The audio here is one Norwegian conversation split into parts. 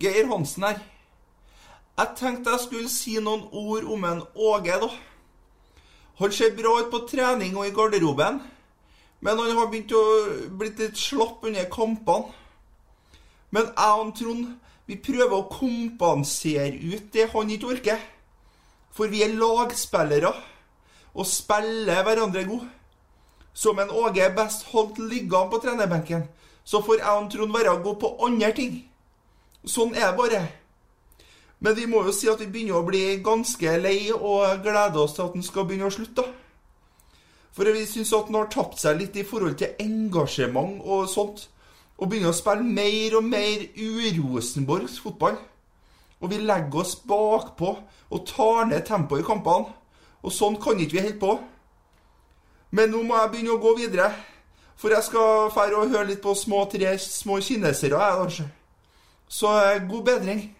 Geir Hansen her. Jeg tenkte jeg skulle si noen ord om en Åge, da. Han ser bra ut på trening og i garderoben, men han har begynt å blitt litt slapp under kampene. Men jeg og Trond vi prøver å kompensere ut det han ikke orker. For vi er lagspillere og spiller hverandre god. Som en Åge best holdt liggende på trenerbenken, så får jeg og Trond være gode på andre ting. Sånn er det bare. Men vi må jo si at vi begynner å bli ganske lei og gleder oss til at han skal begynne å slutte. For vi syns at han har tapt seg litt i forhold til engasjement og sånt. Og begynner å spille mer og mer urosenborgs fotball. Og vi legger oss bakpå og tar ned tempoet i kampene. Og sånn kan ikke vi holde på. Men nå må jeg begynne å gå videre. For jeg skal fære og høre litt på små tre små kinesere, jeg, kanskje. Så eh, god bedring.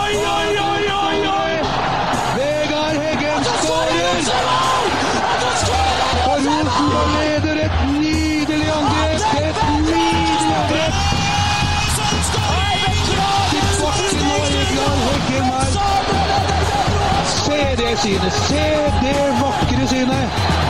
Oi, oi, oi, oi, oi! Vegard Heggen skårer! Og Rosenborg leder et nydelig angrep! Et nydelig angrep! Se det synet! Se det vakre synet!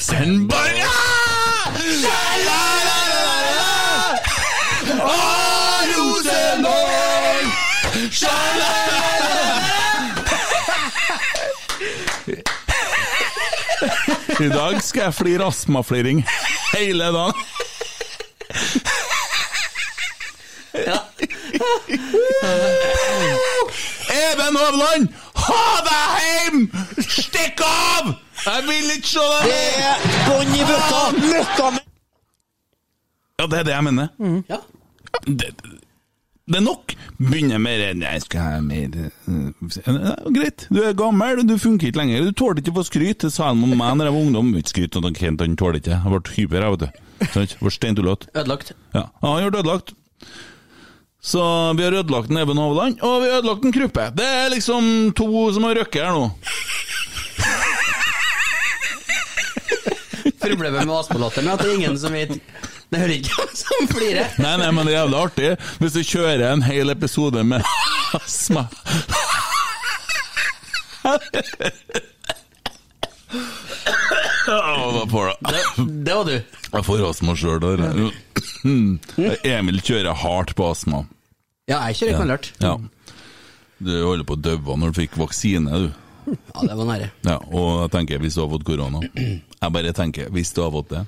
Rosenborg! Rosenborg! I dag skal jeg flire astmafliring hele dagen. Even Hovland, ha deg hjem! Stikk av! Jeg vil ikke se deg mer! Bånn i bøtta! Møkka med Ja, det er det jeg mener. Ja. Det, det er nok. Begynner med det Jeg skal ha mer ja, Greit, du er gammel, du funker ikke lenger. Du tåler ikke å få skryt. Det sa han om meg da jeg var ungdom. Ikke skryt, og Kent han tåler ikke. Jeg ble hyper, jeg, vet du. Sant? Ble steintullete. Ødelagt. Ja, ja han har det ødelagt. Så vi har ødelagt en Even Hovland, og vi har ødelagt en Kruppe. Det er liksom to som har røkket her nå. Problemet med Aspelatteren men at det er ingen som vet Det hører ikke hvem som flirer. Nei, nei, men det er jævlig artig hvis du kjører en hel episode med astma. Det, det var du. Jeg får astma sjøl der. Emil kjører hardt på astma. Ja, jeg kjører knallhardt. Ja. Du holder på å daue når du fikk vaksine, du. Ja, det var nære. Ja, og jeg tenker hvis du har fått korona. Jeg bare tenker hvis du har fått det.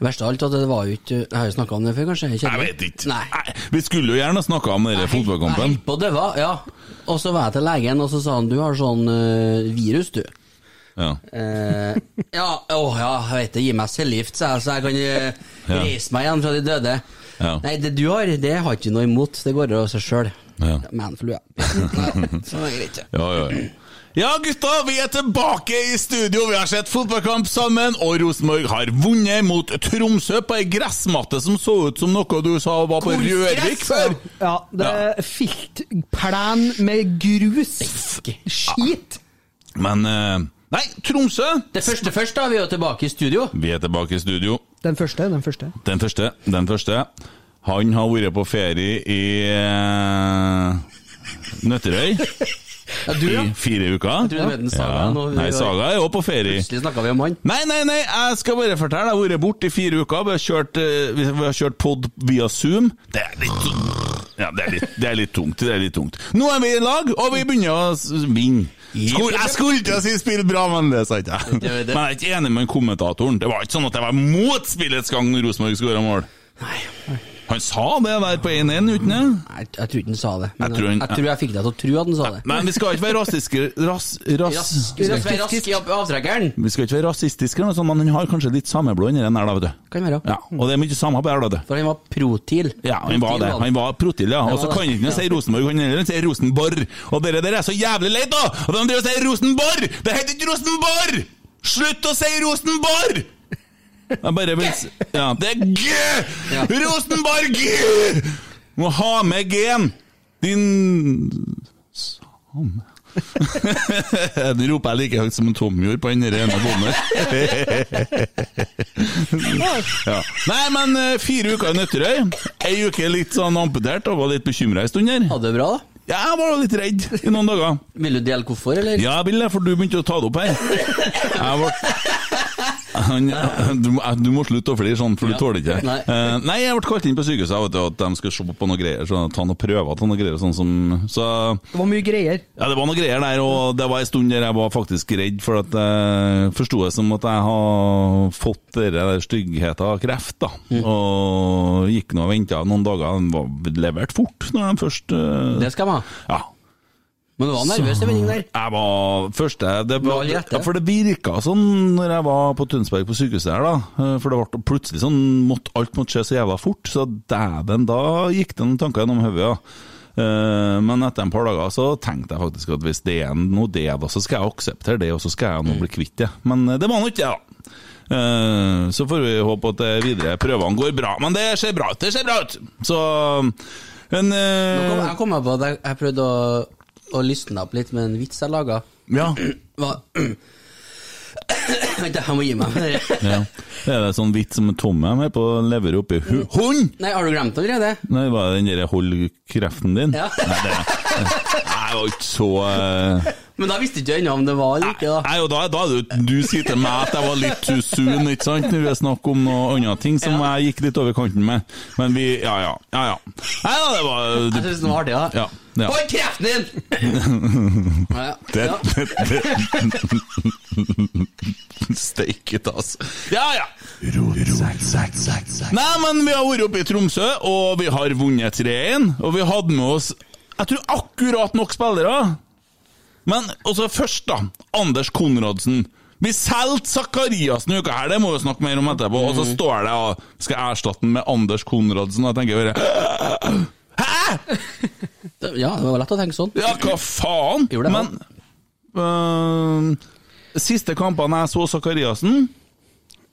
Verst av alt at det var jo ikke Jeg har jo snakka om det før, kanskje? Jeg jeg vet ikke. Nei. Nei, vi skulle jo gjerne snakka om denne fotballkampen. Nei, på det døve, ja. Og så var jeg til legen, og så sa han du har sånn uh, virus, du. Ja. Eh, ja, å ja, jeg vet det, gi meg cellegift, sa jeg, så jeg kan Ja. reise meg igjen fra de døde. Ja. Nei, det du har, det har ikke noe imot, det går av seg sjøl. Ja. Manflu, ja. Så det er greit. ja. Ja, ja, ja. Ja, gutta, vi er tilbake i studio. Vi har sett fotballkamp sammen, og Rosenborg har vunnet mot Tromsø på ei gressmatte som så ut som noe du sa var på Rørvik før. Ja, det er filtplen med grus. Skit! Men eh, Nei, Tromsø! Det første først, da. Vi er jo tilbake i studio. Vi er tilbake i studio. Den første, den første. Den første. Den første. Han har vært på ferie i eh, Nøtterøy Ja, du, ja. i fire uker. Du Saga ja. Nei, Saga er òg på ferie. Plutselig snakka vi om han. Nei, nei, nei, jeg skal bare fortelle. Jeg har vært borte i fire uker. Vi har kjørt, eh, vi har kjørt pod via Zoom. Det er litt Ja, det er, litt, det er litt tungt. det er litt tungt. Nå er vi i lag, og vi begynner å vinne. Jeg skulle ikke si 'spill bra', men det sa ikke jeg. Men jeg er ikke enig med kommentatoren. Det var ikke sånn at jeg var mot spillets gang når Rosenborg skåra mål. Han sa det der på 1-1, uten det? Nei, jeg tror ikke han sa det. Men Jeg jeg tror han- jeg, tror jeg fikk deg til å tro at han sa det. Men vi skal ikke være rasistiske ras, ras, ras, Vi skal være raske i av- avtrekkeren. Vi skal ikke være rasistiske, sånt, men han har kanskje litt sameblod inni den der, vet du. Kan være. Ja, og det er mye samme på her, da. For han var protil. Ja, han var det. Han var protil, ja. Og så kan han ikke si Rosenborg, han heller si Rosenborg. Og dere der er så jævlig leit, da! Og de driver og sier Rosenborg! Det heter ikke Rosenborg! Slutt å si Rosenborg! Jeg bare vil s- Ja, det er G! Ja. Rosenborg G! Må ha med G-en! Din Same Nå roper jeg like høyt som en tomjord på den rene ene bommen. Ja. Nei, men eh, fire uker i Nøtterøy. Ei uke litt sånn amputert og var litt bekymra en stund her. Hadde det bra, da? Ja, jeg var litt redd i noen dager. Vil du dele hvorfor, eller? Ja, jeg vil det, for du begynte å ta det opp her. Jeg ble... Han, du, må- du må slutte å flire sånn, for du tåler ikke det. Nei. Eh, nei, jeg ble kalt inn på sykehuset vet du, at de skulle se på noe greier, så ta noen prøver ta noe greier. Sånn som, så Det var mye greier. ja, det var noe greier der, og det var en stund der jeg var faktisk redd, for at jeg forsto det som at jeg har fått den styggheten av kreft, da. Og gikk nå og venta noen dager, den var levert fort når de først eh, Det skal man ha. Ja. Men du var nervøs i vendingen der. Jeg var første det, var, ja, For det virka sånn når jeg var på Tønsberg på sykehuset her, da. Eh, For det ble plutselig sånn måtte, Alt måtte skje så jævla fort, så dæven, da gikk det noen tanker gjennom hodet, ja. Eh, Men etter en par dager så tenkte jeg faktisk at hvis det er noe det, da, så skal jeg akseptere det, og så skal jeg nå bli kvitt det. Men eh, det var nå ikke det, da. Så får vi håpe at det videre prøvene går bra. Men det ser bra ut, det ser bra ut! Så en Nå kom, jeg kom på at jeg, jeg prøvde å, å lysna opp litt med en vits jeg laga. Ja. Vent, jeg må gi meg med det. ja. Er det sånn vits som Tom er med på å oppi hu Hund! Nei, har du glemt det allerede? Nei, var det den der 'hold kreften din'? Ja. Nei, det Nei, jo var ikke så uh... Men da visste ikke jeg ennå om det var eller ikke. da. Nei, og da, da du, du sier til meg at jeg var litt too soon, ikke sant? Når vi snakker om noen andre ting som jeg gikk litt over kanten med. Men vi Ja, ja. ja, ja. Nei da, det var Jeg synes det var artig, da. Ja. Ja. Hold kreften din! Ja, ja. Det, det, det. Steike ta, altså. Ja, ja. Nei, men vi har vært oppe i Tromsø, og vi har vunnet 3-1. Og vi hadde med oss jeg tror akkurat nok spillere. Men også først, da. Anders Konradsen. Vi solgte Sakariassen i uka her, det må vi snakke mer om etterpå. Og så står det og skal erstatte den med Anders Konradsen, og jeg tenker bare Hæ?! Det- Ja, det var lett å tenke sånn. Ja, hva faen? Gjorde det, Men øh, Siste kampene jeg så Sakariassen,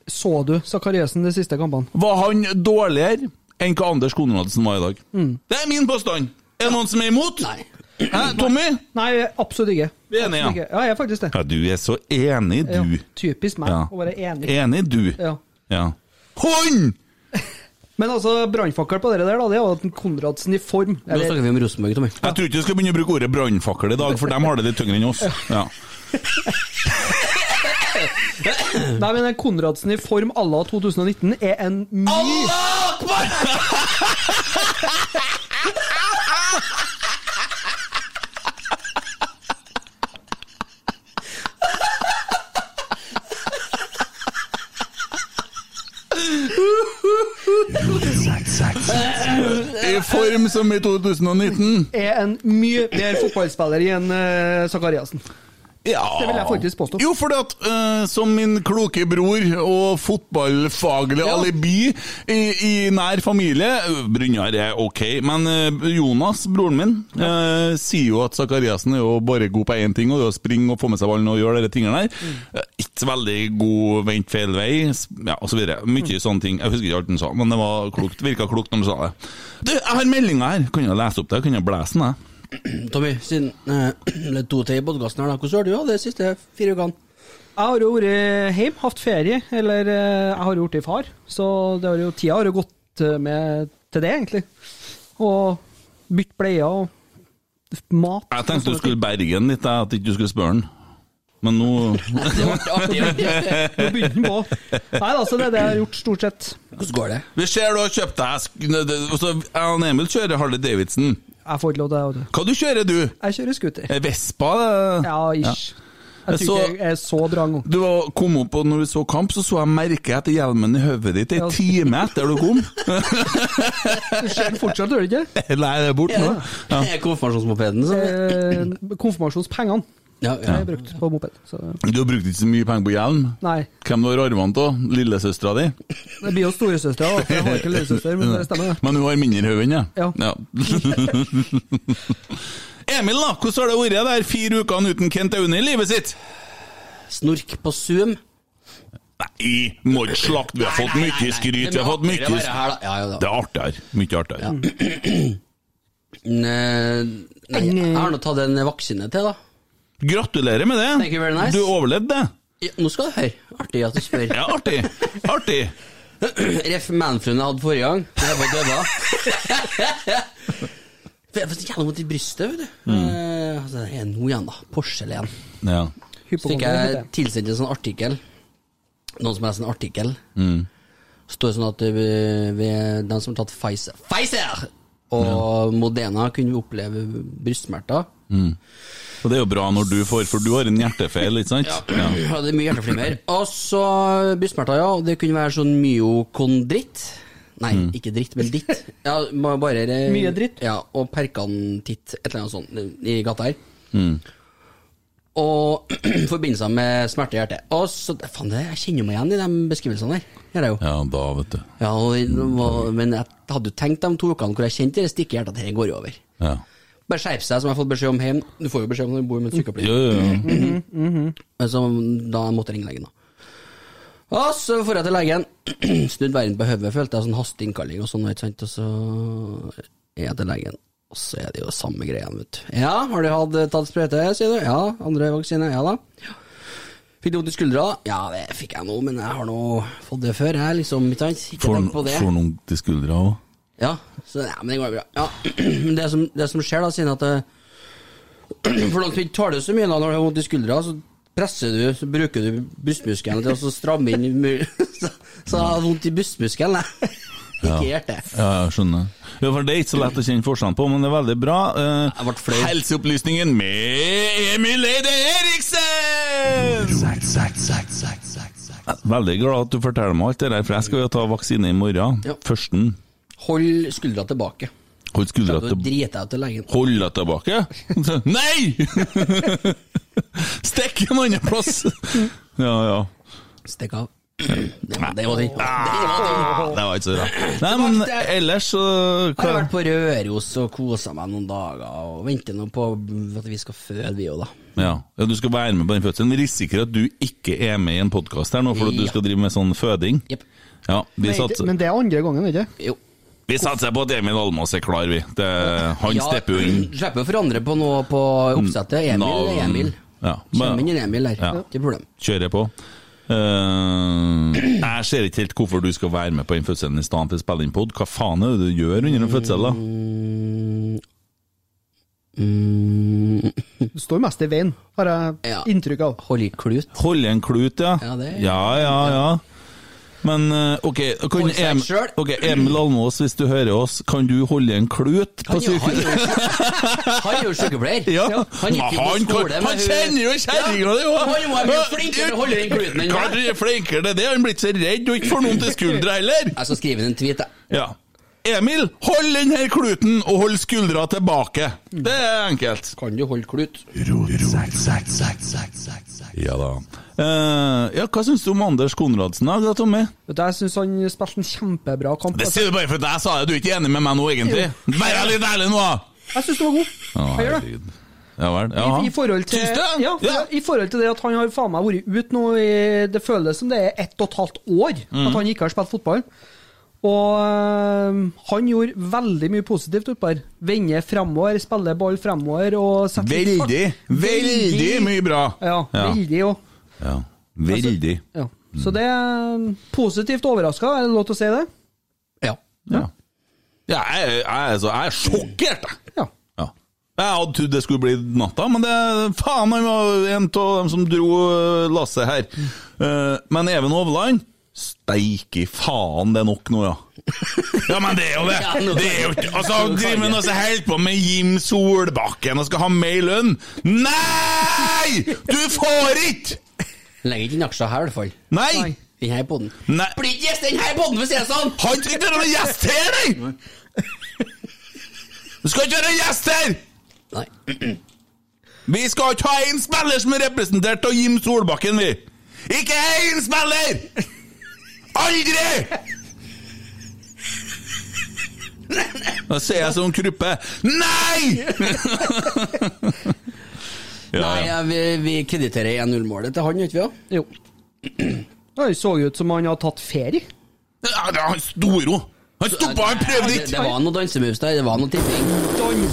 Så du Sakariassen de siste kampene? var han dårligere enn hva Anders Konradsen var i dag. Mm. Det er min påstand! Er det noen som er imot? Nei. Hæ, Tommy? Nei, absolutt ikke. Vi er enige, ja. Ja, jeg er faktisk det. Ja, du er så enig, Ja, du. typisk meg Ja. å være enig. Enig, du. Ja. Ja. Hund! Men altså, brannfakkel på det der, da, det er jo Konradsen i form Nå snakker vi om Rosenborg, Tommy. Jeg tror ikke vi skal begynne å bruke ordet brannfakkel i dag, for de har det litt tyngre enn oss. Ja. Nei, men den Konradsen i form à la 2019 er en mye I form som i 2019. er en mye bedre fotballspiller enn uh, Sakariassen. Ja Det vil jeg faktisk påstå. Jo, for at eh, som min kloke bror og fotballfaglig Ja. alibi i, i nær familie Brynjar er ok, men uh, Jonas, broren min, uh, sier jo at Sakariassen er jo bare god på én ting, og det er å springe og få med seg ballen og gjøre de tingene der. Mm. Ikke veldig god vent feil vei, ja, osv. så. Mye Mm. sånne ting. Jeg husker ikke alt han sa, men det var klokt. virka klokt når han sa det. Du, jeg har meldinga her. Kan jeg lese opp det? Kan jeg blæse den, jeg? Tommy, siden det er to til i podkasten her, da. Hvordan har du hatt det de siste fire ukene? Jeg har jo vært hjemme, hatt ferie, eller eh, jeg har jo blitt far. Så det har jo, tida har jo gått eh, med til det, egentlig. Og bytte bleier og mat. Jeg tenkte du skulle berge den litt, jeg, at ikke du skulle spørre den. Men nå. Nå begynte den på. Nei da, så det er det jeg har gjort, stort sett. Hvordan går det? Vi ser du har kjøpt deg altså, Jeg og Emil kjører Harley Davidson. Jeg får ikke lov til det. Hva du kjører du? Jeg kjører scooter. Er Vespa? det? Ja, ish. Jeg Jeg tror ikke jeg er så drang. Du kom opp, og når vi så kamp, så så jeg merket etter hjelmen i hodet ditt en Ja. time etter du kom. Du ser den fortsatt, gjør du ikke? Nei, det er borte nå. Ja. Er Konfirmasjonsmopeden, så Eh, konfirmasjonspengene ja, har ja. brukt på moped. Så Du har brukt ikke så mye penger på hjelm. nei. Hvem du har arvene av? Lillesøstera di? Det blir jo storesøstera, for jeg har ikke lillesøster, men det stemmer. Men hun har mindre hode enn deg? Ja. Emil, da? Hvordan har det vært der fire ukene uten Kent Aune i livet sitt? Snork på Zoom. Nei, må ikke slakte. Vi har fått mye skryt. Vi har fått mye Det er. Ja, ja, er artigere. Mye artigere. Ja. nei, jeg har nå tatt en vaksine til, da. Gratulerer med det. Thank you very nice. Du overlevde det. Ja, Nå skal du høre. Artig at du spør. Ja, artig. Artig. Ref manfruen jeg hadde forrige gang. Det jeg var døda. For Jeg så jævlig vondt i brystet, vet du. Mm. altså, det er nå igjen, da. Porselen. Ja. Så fikk jeg tilsendt en sånn artikkel. Noen som har lest en artikkel. Mm. står sånn at ved, ved den som har tatt Pfizer Pfizer! Og Modena kunne vi oppleve brystsmerter. Og det er jo bra når du får, for du har en hjertefeil, ikke sant? Ja. Ja, det er mye hjerteflimmer. Og så brystsmerter, ja. Det kunne være sånn myokondritt. Nei, ikke dritt, men ditt. Ja, bare Mye dritt? Ja, og perkantitt, et eller annet sånt i gata her. Mm. Og forbindelser med smerte i hjertet. Og så, faen, det, Jeg kjenner meg igjen i de beskrivelsene der. Gjør jeg jo. ja, da, vet du. Ja, og, men jeg hadde jo tenkt de to ukene hvor jeg kjente det stikket i hjertet, at dette går jo over. Ja. Bare skjerp seg, som jeg har fått beskjed om hjemme. Du får jo beskjed om når du bor med en sykepleier. Jo, jo, jo. Men Så da måtte jeg ringe legen, da. Og så får jeg til legen. Snudd verden på hodet, følte jeg sånn hasteinnkalling og sånn, ikke sant. Og så er jeg til legen, og så er det jo samme greia, vet du. Ja, har du hatt tatt sprøyte, sier du? Ja. Andre vaksine? Ja da. Ja. Fikk du vondt i skuldra? Ja, det fikk jeg nå, men jeg har nå fått det før, jeg, liksom. Ikke Får tenk på det. får noen til skuldra òg. Ja, så, ja, men det går bra. Ja. Men det som, det som skjer, da, siden at det, For langt du ikke det så mye da, når du har vondt i skuldra, så presser du, så bruker du brystmuskelen til å stramme inn Så, så jeg har vondt i brystmuskelen, jeg. Ikke hjertet. Ja, jeg skjønner. Ja, for Det er ikke så lett å kjenne forskjellen på, men det er veldig bra. Eh, ble helseopplysningen med Emil Eide Eriksen! Er Veldig glad at du forteller meg alt det der, for jeg skal jo ta vaksine i morgen. Ja. Førsten. Hold skuldra tilbake. Hold skuldra Da til driter jeg ut til legen. Hold deg tilbake? Nei! Stikk en annen plass! Ja, ja. Stikk av. Det var det. Det. Ah, det var ikke så bra. Nei, men ellers så Jeg har vært på Røros og kosa meg noen dager, og venter nå på at vi skal føde, vi òg, da. ja. ja, Du skal være med på den fødselen. Risikerer at du ikke er med i en podkast her nå, for at du skal drive med sånn føding. Yep. Ja, vi Nei, satser, Men det er andre gangen, ikke Jo. vi satser på at Emil Almås er klar, vi. Det, han stepper jo inn. Slipper å forandre på noe på oppsettet. Emil er Emil. Ja, men, inn en Emil der. Ja. Ikke problem. kjører på. Eh, jeg ser ikke helt hvorfor du skal være med på den fødselen i stedet for å spille inn pod. Hva faen er det du gjør under en fødsel, da? Mm, Du står mest i veien, har jeg Ja. inntrykk av. Hold i klut. Holde en klut, ja. Ja, det- ja, ja. ja. Men eh, ok, kan Em, selv. ok, Emil Almås, hvis du hører oss, kan du holde en klut på Han er han er sykehuset? han er jo sykepleier. Ja, Han gikk jo han, skole han, han kjenner jo kjerringa di Han var mye flinkere til å holde den kluten enn meg. han er flinkere til det, han blir ikke så redd og ikke får noen til skuldra heller. Jeg skal skrive en tweet, jeg. Ja. Emil, hold den her kluten og hold skuldra tilbake. Det er enkelt. Kan du holde klut? Ja da. Eh, ja, hva syns du om Anders Konradsen, da, Tommy? Vet du, Jeg syns han spilte en kjempebra kamp. Det sier du bare for at jeg sa det, du er ikke enig med meg nå, egentlig? Vær litt ærlig nå! da! Jeg syns du var god. Å, Jeg gjør det. Ja vel. Ja. I, I, forhold til, ja, ja, I forhold til det at han har faen meg vært ute nå i Det føles som det er ett og et halvt år Mm. at han ikke har spilt fotball. Og øh, han gjorde veldig mye positivt oppe her. Vende fremover, spille ball og sette. Veldig, veldig mye bra. Ja, Ja. veldig òg. Ja. Veldig. Ja. Så det er positivt overraska, er det lov til å si det? Ja. Ja. Ja, jeg, jeg, altså, jeg er sjokkert, jeg. Ja. Ja. Jeg hadde trodd det skulle bli natta, men det faen, han var en av dem som dro eh, lasset her. Eh, men Even Hovland Steike faen, det er nok nå, ja. Ja, men det er jo det! Det er jo ikke, altså, Han driver med noe som holder på med Jim Solbakken og skal ha mer lønn. Nei! Du får ikke! Legger ikke inn aksjer her, i hvert fall. Nei! Nei. Den her podden. Nei. Blir ikke gjest i den her podden, for å si det sånn! Han skal ikke være noen gjest her, nei! Du skal ikke være en gjest her! Nei. Vi skal ikke ha en spiller som er representert av Jim Solbakken, vi! Ikke én spiller! Aldri! Da ser jeg som Kruppe. Nei! ja, Nei, vi, vi krediterer 1-0-målet til han, ikke vi? Jo. Det så ut som han hadde tatt ferie. Ja, det er han Storo. Han stoppa, han prøvde ikke! det var noe dansemoves der, det var noe tipping.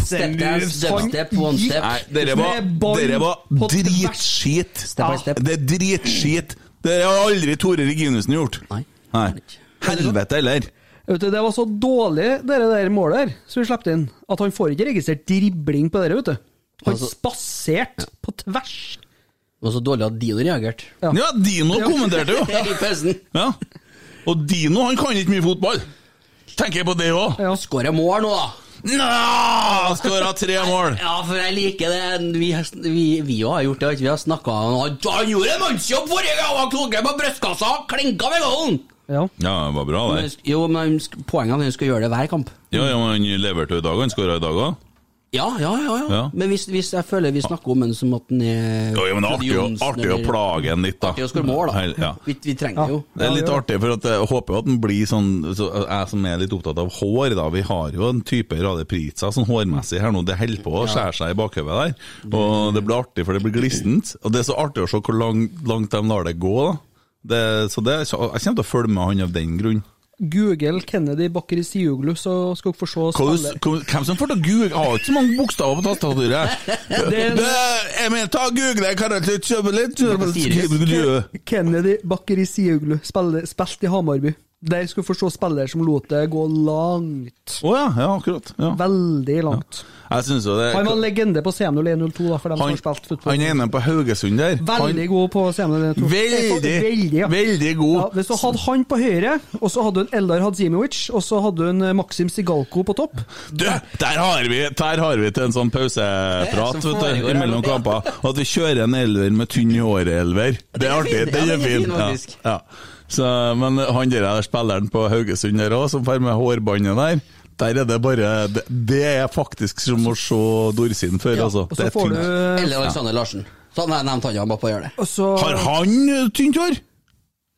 Step dance, step, one step. Nei, dere var, dere var dritskit. Step by step. Det er dritskit. Det har aldri Tore Reginussen gjort. Nei. Nei. Helvete heller. Vet du, Det var så dårlig, det der målet der, som vi slapp inn, at han får ikke registrert dribling på det, vet du. Han Altså- spaserte på tvers. Det var så dårlig at Dino reagerte. Ja. Ja, Dino kommenterte jo. I pausen. Ja. Og Dino han kan ikke mye fotball. Tenker jeg på det òg. Ja. Skårer mål nå, da! Nå Skåra tre mål. Ja, for jeg liker det. Vi, vi, vi jo har gjort det, vi har snakka Han han gjorde en mannsjobb forrige gang! Han tok det på brystkassa! Klinka med goalen! Ja. Ja, det var bra, det. Jo, men poenget er at han skal gjøre det hver kamp. Ja, ja, men Han leverte jo i dag, han skåra i dag òg. Ja, ja, ja. ja. Ja. Men hvis, hvis jeg føler vi snakker om den som at den er Jo, men artig, å- artig å plage den litt, da. Artig å skåre mål, da. Ja. Vi, vi trenger det jo. Det er litt Ja, ja. artig, for at jeg håper jo at den blir sånn så Jeg som er litt opptatt av hår, da. Vi har jo en type radiopriser sånn hårmessig her nå. Det holder på å skjære seg i bakhodet der. Og det blir artig, for det blir glissent. Og det er så artig å se hvor lang, langt de lar det gå, da. Det, så det, jeg kommer til å følge med han av den grunn. Google Kennedy Bakkeri Siuglu, så skal dere få se spiller. hva- Hvem som får til å google? Jeg har ikke så mange bokstaver på tastaturet. Jeg mener, ta google, kan jeg ikke kjøpe litt? Kennedy Bakkeri Siuglu spilt i Hamarby. Der skal du få se spillere som lot det gå langt. Å ja, ja, akkurat. Ja. Veldig langt. Jeg synes jo det Han var en legende på CM0102, da, for dem som har spilt fotball. han ene på Haugesund der. Veldig god på CM0102. Veldig, veldig, ja. veldig god. Ja, hvis du hadde han på høyre, og så hadde du en Eldar Hadzimovic, og så hadde du en eh, Maxim Sigalko på topp Du, der har vi, der har vi til en sånn pauseprat er mellom kamper. At vi kjører en elver med tynn i håret-elver. Det er artig. Den er er fin. Ja, ja. Så, men han der spilleren på Haugesund der òg, som får med hårbåndet der der er det bare Det, det er faktisk som å se Dorsin før, Ja, altså. Det er tynt. du. Eller Alexander Larsen. Så nei, nevnte han han bare på å gjøre det. så, Har han eh, tynt hår?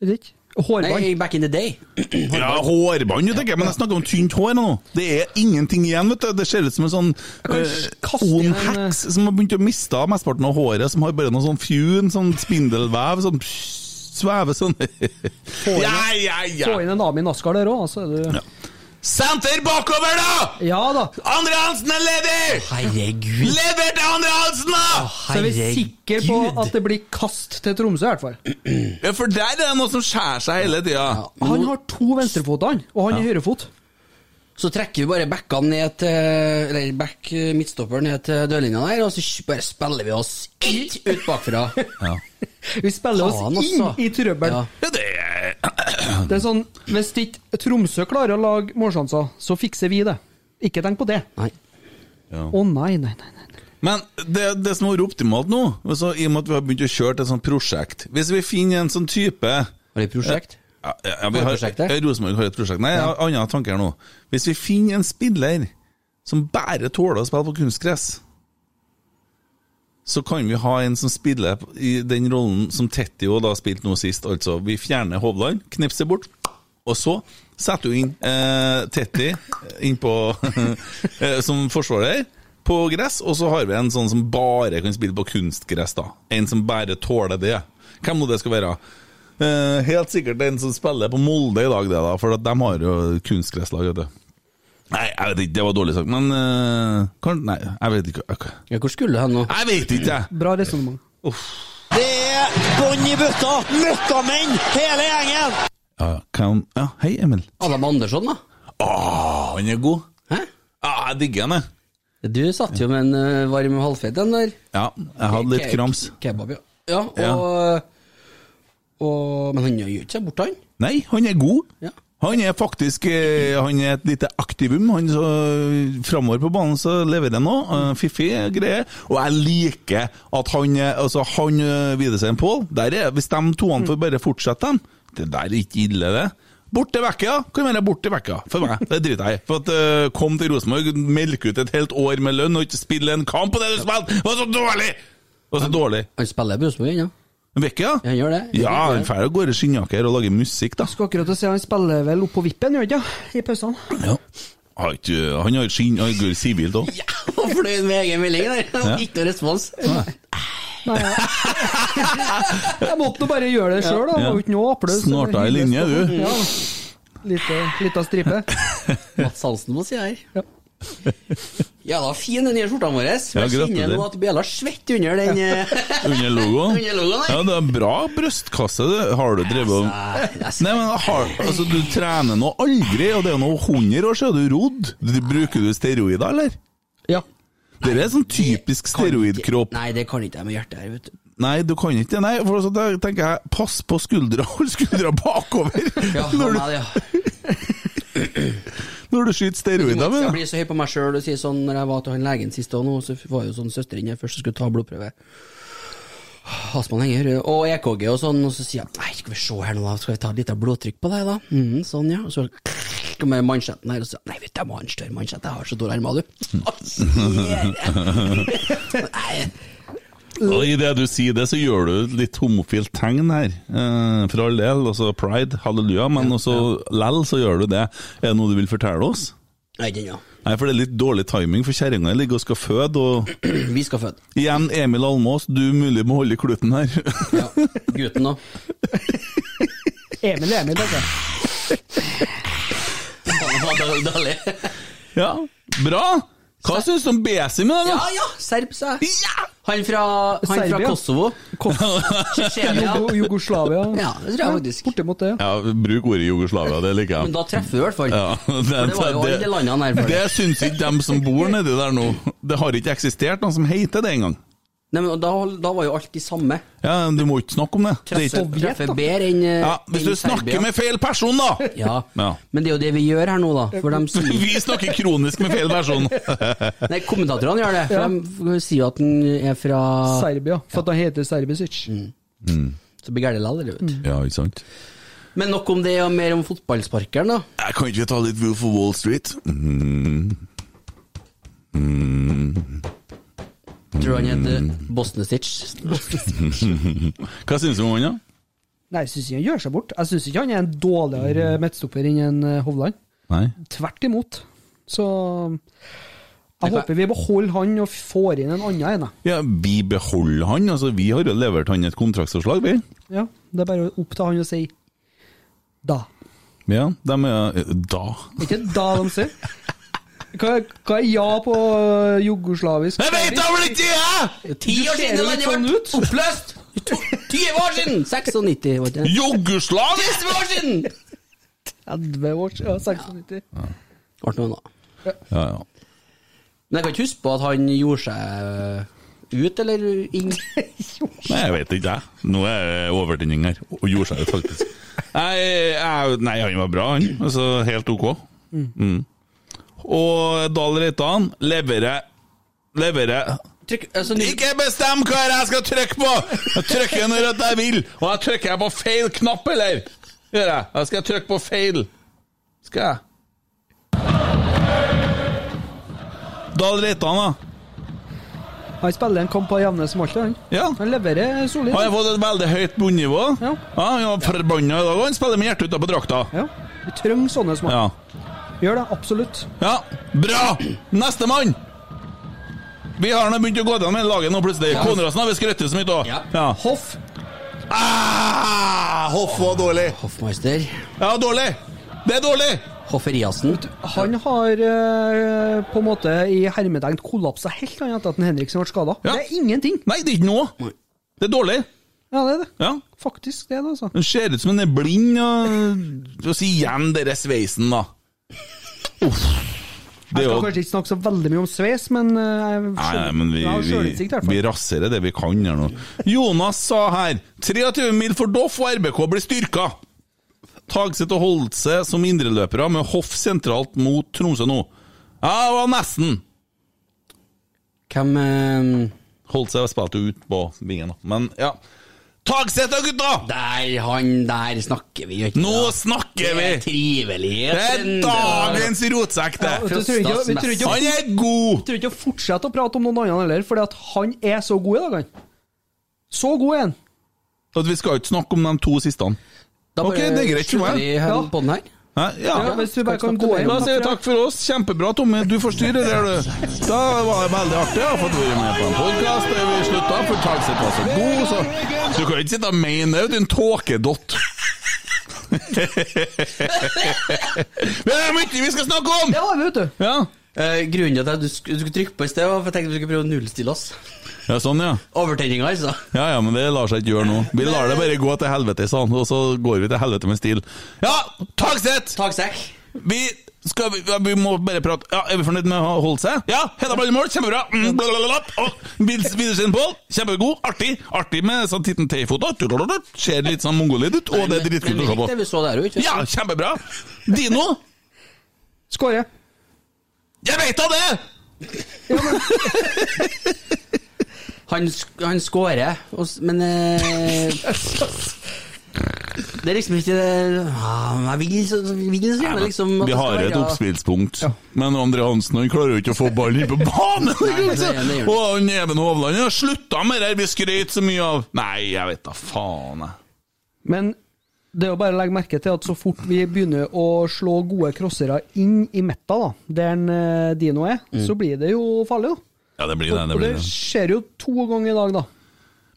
Ikke. Hårbånd. Nei, back in the day. Ja, hårbånd, tenker jeg, men jeg snakker om tynt hår nå. Det er ingenting igjen, vet du. Det ser ut som en sånn uh, inn en, heks som har begynt å miste av mesteparten av håret, som har bare noe sånn fjun, sånn spindelvev, sånn pss, svever sånn. ja, ja, Få inn en Ami Naskar der òg, så er du Ja. Senter bakover, da! Ja da. Andre Hansen er ledig! Herregud. Lever til Andre Hansen, da! Så er vi sikre på at det blir kast til Tromsø, i hvert fall. Ja, for der er det noe som skjærer seg hele tida. Han har to venstrefoter, og han er høyrefot. Så trekker vi bare backene ned til Eller back eh, midtstopper ned til dørlinja der, og så bare spiller vi oss ut bakfra. Ja. Vi spiller oss inn altså. i trøbbel. Ja. Ja, det Det er sånn, Hvis ikke Tromsø klarer å lage målsjanser, så fikser vi det. Ikke tenk på det. Nei. Å nei, nei, nei. nei. Men det, det som har vært optimalt nå, altså, i og med at vi har begynt å kjøre til et sånt prosjekt Hvis vi finner en sånn type Har det et prosjekt? ja, ja, ja, vi har, ja, Rosenborg har et prosjekt. Nei, jeg har andre tanker nå. Hvis vi finner en spiller som bare tåler å spille på kunstgress, så kan vi ha en som spiller i den rollen som Tettio da spilte nå sist. Altså, vi fjerner Hovland, knipser bort, og så setter du inn eh, Tetti inn på, eh, som forsvarer på gress, og så har vi en sånn som bare kan spille på kunstgress, da. En som bare tåler det. Hvem nå det skal være? Eh, helt sikkert en som spiller på Molde i dag, det da, for de har jo kunstgresslag, vet. Nei, jeg vet ikke, det var dårlig sagt, men uh, kan, Nei, jeg vet ikke. Okay. Ja, hvor skulle du hen nå? jeg vet ikke, jeg. Bra resonnement. Det er bånn i bøtta! Møkkamenn, hele gjengen! Ja, kan, ja, hei, Emil. Adam Andersson, da? Å, han er god. Hæ? Ja, jeg digger han, jeg. Du satt jo med en uh, varm halvfeit en der. Ja, jeg hadde litt Ke- krams. Kebab, ja. ja, og, og Men han gjør jo ikke seg bort, han. Nei, han er god. Ja. Han er faktisk eh, Han er et lite aktivum. Han så Framover på banen så leverer han òg. Fiffig greie. Og jeg liker at han eh, Altså, han eh, Widesheim Pål Hvis de toene får bare fortsette dem Det der er ikke ille, det. Borte vekka, ja. Kan være borte vekka, for meg. Det driter jeg i. For at uh, Kom til Rosenborg, melke ut et helt år med lønn og ikke spille en kamp på det du spilte! Det var så dårlig! Det var så dårlig. Han spiller i Rosenborg ennå. Vekka? Ja, han gjør det. Ja, han drar av gårde skinnjakker og lager musikk, da. Skal akkurat se si han spiller vel opp på vippen, gjør han ikke? I pausene. Ja. Har ikke, han har skinn, han går sivilt òg. Ja, og fløy med egen melding der. Ja. Ikke noe respons. Nei, ja. Jeg måtte nå bare gjøre det sjøl, da. Det var jo ikke noe applaus. Snorta i linje, du. Ja. Lite, lita stripe. Mats Halsen må si her. Ja. Ja da, fin den nye skjorta vår. Ja, Jeg kjenner nå at Bjella svetter under den eh, Under logoen? Under logoen. Ja, det er bra brystkasse. du. Har du drevet og Altså, Nei, men har, altså, Du trener nå aldri, og det er nå 100 år siden du rodd. Bruker du steroider, eller? Ja. Det er sånn typisk steroidkropp. Nei, det kan ikke jeg med hjertet her, vet du. Nei, du kan ikke det. Nei, for så tenker jeg, pass på skuldra. Hold skuldra bakover Ja, når, du... ja. Når du skyter steroider. Jeg blir så høy på meg sjøl og sier sånn Når jeg var til han legen sist, og nå, så var jo sånn søsteren her først og skulle ta blodprøve. Astmaen henger, og EKG og sånn, og så sier jeg Nei, skal vi se her nå, da, skal vi ta litt av blodtrykk på deg, da? Mm, sånn, ja. Og så kommer mansjetten her og så Nei, vet du, jeg må ha en større mansjett, jeg har så dårlige armer, du. Nei, og I det du sier det, så gjør du et litt homofilt tegn her. Eh, for all del. Altså pride, halleluja. Men også lell så gjør du det. Er det noe du vil fortelle oss? Nei, den, ja. Nei, for det er litt dårlig timing, for kjerringa ligger og skal føde, og Vi skal føde. igjen Emil Almås, du mulig må holde i kluten her. Ja. Gutten òg. Emil er Emil, altså. Dårlig. ja, bra! Hva syns du om Besim det, Ja, ja, serb, sa jeg. Ja! Han fra, han fra Kosovo. Kosovo. Tsjetsjenia. Jugoslavia. Ja, det tror jeg faktisk. Bortimot det, ja. Bruk ordet Jugoslavia, det liker jeg. Men da treffer du i hvert fall. Ja, det, det var jo alle landene her før. det syns ikke dem som bor nedi der nå. Det har ikke eksistert noen som heter det engang. Nei, men da, da var jo alt de samme. Ja, Du må ikke snakke om det. det er Treffer, treffer bedre enn eh, ja, hvis du enn snakker Serbia. med feil person, da! Ja. Ja. men det er jo det vi gjør her nå, da. For de sier Vi snakker kronisk med feil person. Nei, kommentatorene gjør det. For de sier jo at den er fra Serbia. For at han heter Serbisic. Så blir gærent likevel, vet du. Ja, ikke sant? Men nok om det, og mer om fotballsparkeren, da. Jeg kan ikke ta litt Wolf of Wall Street? Mm. Tror han heter Bosnestitch Hva syns du om han, da? Nei, jeg syns ikke han gjør seg bort. Jeg syns ikke han er en dårligere midtstopper enn eh, Hovland. Nei? Tvert imot. Så jeg håper vi beholder han og får inn en annen en. Ja, vi beholder han. altså Vi har jo levert han et kontraktsforslag, vi. Ja, det er bare opp til han å si da. Ja, de er Da. Ikke da de sier. Hva, hva er ja på øh, jugoslavisk? Jeg vet da vel ikke, jeg! Ti år siden landet ble sånn oppløst! To- 20 år siden! 96, var det ikke det? Jugoslavisk! 30 år siden! 30 år siden? Ja, 96. Ble noe annet. Ja, ja. Men jeg kan ikke huske på at han gjorde seg ut, eller inn. Nei, jeg vet ikke, jeg. Nå er det overtenning her. Og gjorde seg ut, faktisk. Nei, jeg, nei, han var bra, han. Altså, helt ok. Mm. Og Dahl Reitan leverer Leverer Trykk, altså, ny- Ikke bestem hva jeg skal trykke på! Jeg trykker når jeg vil, og jeg trykker jeg på feil knapp, eller? Gjør jeg? Jeg skal trykke på feil. Skal jeg? Dahl Reitan, da. Han spiller en kamp på jevne som alltid, han. Ja. Han leverer solid. Han har fått et veldig høyt bunnivå. Ja. Han var forbanna i dag, og han spiller med hjertet utapå drakta. Ja. Vi trenger sånne små. Ja. Gjør det, absolutt. ja. Bra! Nestemann! Vi har nå begynt å gå gjennom hele laget nå, plutselig. Konradsen har vi skrøttet så mye av. Ja. Ja. Hoff. Ah, Hoff var dårlig. Hoffmeister. Ja, dårlig. Det er dårlig. Hofferiassen. Han har eh, på en måte i hermetegn kollapsa helt annet etter at en Henriksen ble skada. Ja. Det er ingenting. Nei, det er ikke noe. Det er dårlig. Ja, det er det. Ja. Faktisk det, er det, altså. Han ser ut som han er blind, og, og sier igjen den sveisen, da. Uff. Jeg skal kanskje ikke snakke så veldig mye om sveis, men eh, jeg Nei, nei, men vi, vi, vi raserer det vi kan her nå. Jonas sa her 23 mil for Doff og RBK blir styrka. Tagseth og Holse som indreløpere med hoff sentralt mot Tromsø nå. Ja, det var nesten. Hvem eh, Holse spilte jo ut på vingen, da. Men ja. Tagseth da, gutta! Nei, han der snakker vi jo ikke Nå da. snakker Det er trivelighet. Det er dagens rotsekk, det! Ja, vi trenger ikke- vi ikke Han er god! Vi trenger ikke å fortsette å prate om noen annen heller, for han er så god i dag, han. Så god er han. At vi skal ikke snakke om de to siste. Da Ok, det er greit for meg. slutter vi her Ja. på den her. Hæ? Ja. Ja, hvis du bare kan gå inn Da sier vi takk for oss. Kjempebra, Tommy. Du får styre der, du. Da var det veldig artig å fått være med på en podkast. Vi slutta, for Tagseth var så god, så Så du kan ikke sitte og mene det. Du en tåkedott. Men det er mye vi skal snakke om! Ja, vet du. Ja, Eh, grunnen til at du du skulle trykke på i sted, var for jeg tenkte vi skulle prøve å nullstille oss. Ja sånn, ja. Overtenninga, altså. Ja, ja, men det lar seg ikke gjøre nå. Vi lar det bare gå til helvete, sa han, og så går vi til helvete med stil. Ja, taksett! Taksekk. Vi skal vi, ja, vi må bare prate Ja, Er vi fornøyd med å holde seg? Ja, Hedda Balle kjempebra. Mm, Widersen Pål, kjempegod. Artig. Artig med sånn titten Tay-foto. Ser litt sånn mongolid ut, og det er dritkult å se på. Vi så der ikke Ja, kjempebra. Dino, Skåre. jeg veit da det! Ja, sk- han scorer, men eh, Det er liksom ikke det Jeg vil så, vil så gjerne liksom Vi har et oppspillspunkt, ja. men André Hansen han klarer jo ikke å få ballen inn på banen! Han ikke. og han Even Hovland har slutta med det vi skrøt så mye av. Nei, jeg vet da faen, jeg. Men det er jo bare å legge merke til at så fort vi begynner å slå gode crossere inn i metta, da, der eh, Dino er, så blir det jo farlig, da. Ja, det blir det. det, blir det det. skjer jo to ganger i dag, da.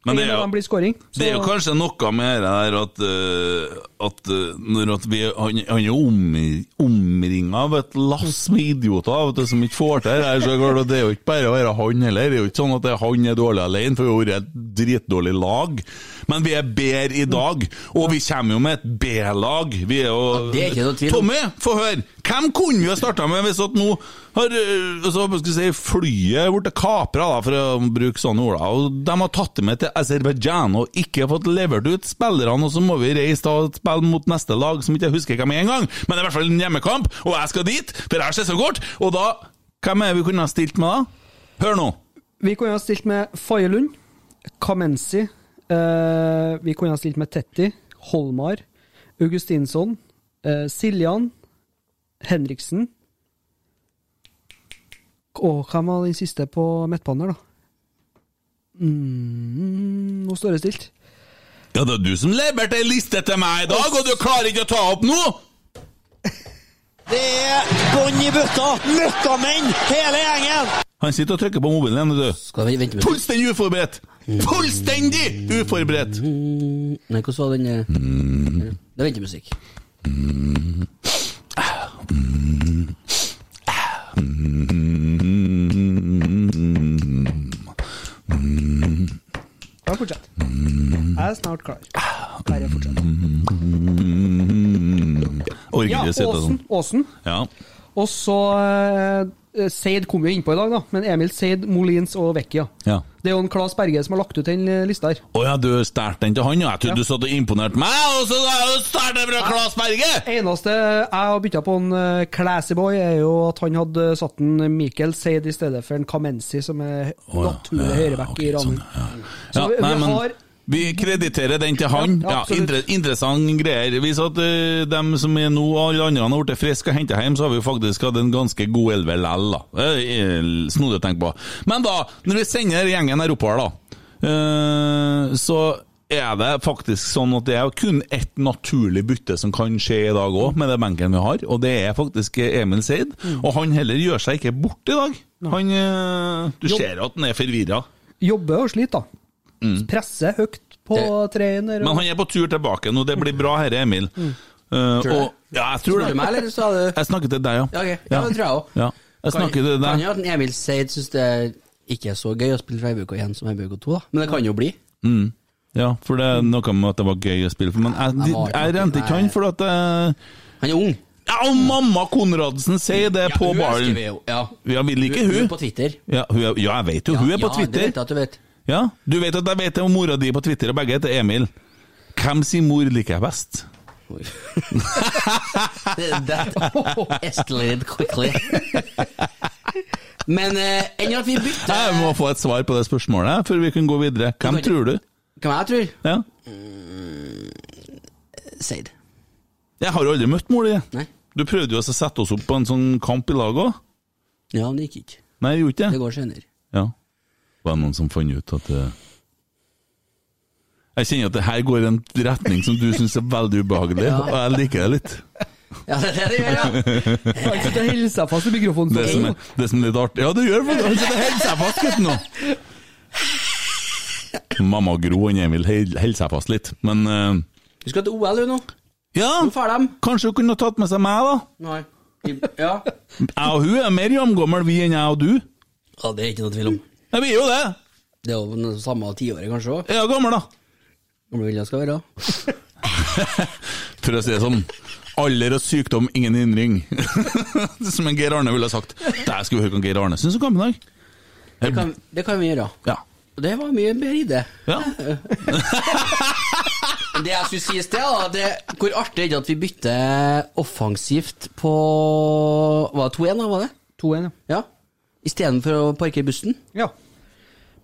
Men det er jo blir scoring. Det er jo kanskje noe med det der at, eh, at eh, når at vi, han, han er om, omringa av et lass med idioter du, som ikke får til det her. Så er det er jo ikke bare å være han heller. Det er jo ikke sånn at det er han er dårlig alene, for vi har vært et dritdårlig lag. Men vi er bedre i dag, og vi kommer jo med et B-lag. Vi er jo det er ikke noe tvil. Tommy, få høre! Hvem kunne vi ha starta med hvis at nå har altså, skal si, flyet blitt kapra, for å bruke sånne ord, og de har tatt det med til Aserbajdsjan og ikke fått levert ut spillerne, og så må vi reise og spille mot neste lag som ikke jeg husker hvem er engang, men det er i hvert fall en hjemmekamp, og jeg skal dit, for jeg har sesongkort, og da Hvem er det vi kunne ha stilt med da? Hør nå. Vi kunne ha stilt med Faye Lund, Kamenzi, eh, vi kunne ha stilt med Tetti, Holmar, Augustinsson, eh, Siljan, Henriksen Og hvem var den siste på midtbanen da? Mm, nå står det stilt. Ja, det er du som leverte ei liste til meg i dag, og du klarer ikke å ta opp nå! Det er bånn i bøtta! Møkkamenn, hele gjengen! Han sitter og trykker på mobilen igjen, du. Skal vi vente Fullstendig uforberedt! Fullstendig uforberedt! Mm, Nei, hvordan var den eh? Det er ventemusikk. Ja, fortsett. Jeg er snart klar. Bare fortsett. Orker Ja, Åsen. sånn. Åsen. Ja. Og så eh, Seid kom jo innpå i dag, da. Men Emil Seid, Molins og Vecchia. ja. Det er jo en Klas Berge som har lagt ut den eh, lista her. Å ja, du stjal den til han, ja. Jeg trodde du satt og imponerte meg, og så stjal den fra Klas Berge! Eneste jeg har bytta på en uh, Classy Boy, er jo at han hadde satt en Michael Seid i stedet for en Kamenzi, som er Å, ja. naturlig Ja, høyreback okay, i sånn, Ranheim. ja. Så vi, vi men har vi krediterer den til han. Ja, Ja. Interessant greier. Hvis at uh, dem som er nå, alle andre har blitt friske og henta hjem, så har vi faktisk hatt en ganske god elver likevel, da. Er Snodig å tenke på. Men da, når vi sender gjengen her oppover, da, uh, så er det faktisk sånn at det er kun ett naturlig bytte som kan skje i dag òg, med den benken vi har, og det er faktisk Emil Seid. Mm. Og han heller gjør seg ikke bort i dag. Han, du ser at han er forvirra. jobber og sliter, da. Presser høyt på Det- trener. Mm. Men han er på tur tilbake nå, det blir bra herre, Emil. Mm. Uh, og, ja, jeg tror Spør du meg, eller sa du Jeg snakker til deg, ja. Ja, okay. Ja, det tror jeg òg. Ja. Jeg snakker til Kan deg. jo at Emil Seid syns det ikke er så gøy å spille for RBK 1 som RBK 2, da. Men det kan jo bli. Mm. Ja, for det er noe med at det var gøy å spille for, men jeg, Jeg jeg rente ikke han for at jeg... Han er ung. Ja, og mamma Konradsen sier det på hun ballen. Ja. Ja, vi liker Hun er på Twitter. Ja, hun er, ja, jeg vet jo, hun er på ja, det vet jeg at du vet. Ja, Du vet at jeg vet om mora di på Twitter, og begge heter Emil. Hvem sin mor liker jeg best? That escalated quickly. Men eh, enn at vi bytter Jeg må få et svar på det spørsmålet før vi kan gå videre. Hvem tror du? Hvem jeg tror? Ja. Seid. Jeg har jo aldri møtt mor di. Nei. Du prøvde jo også å sette oss opp på en sånn kamp i lag òg. Ja, men det gikk ikke. Nei, jeg gjorde ikke Det det. går senere. Ja. Var det noen som fant ut at det Jeg kjenner at det her går i en retning som du syns er veldig ubehagelig, og jeg liker det litt. Ja, det er det det gjør, ja. Han sitter og holder seg fast i mikrofonen. Det som er, det som er litt artig Ja, det gjør det! Han sitter og holder seg fast, gutten, nå. Mamma Gro og Emil holder seg fast litt, men uh, Vi skal til OL nå. Ja, kanskje hun kunne tatt med seg meg, da? Nei. Ja. Jeg og hun er mer jamgammel vi enn jeg og du. ja, det er ikke noe tvil om. Ja, blir er jo det. Det er jo den samme tiåret, kanskje òg. Jeg er gammel, da. Hvor vil jeg skal være. For å si det sånn. Alder og sykdom, ingen hindring. Som en Geir Arne ville ha sagt. Der skal vi høre hva Geir Arne syns om kampen i dag. Det kan, det kan vi gjøre. Ja. Det var mye bedre idé. ja. Det jeg skulle si i sted, da, det, hvor artig er det at vi bytter offensivt på Var det 2-1, da? var det? 2-1, ja. Ja. Istedenfor å parkere bussen? ja.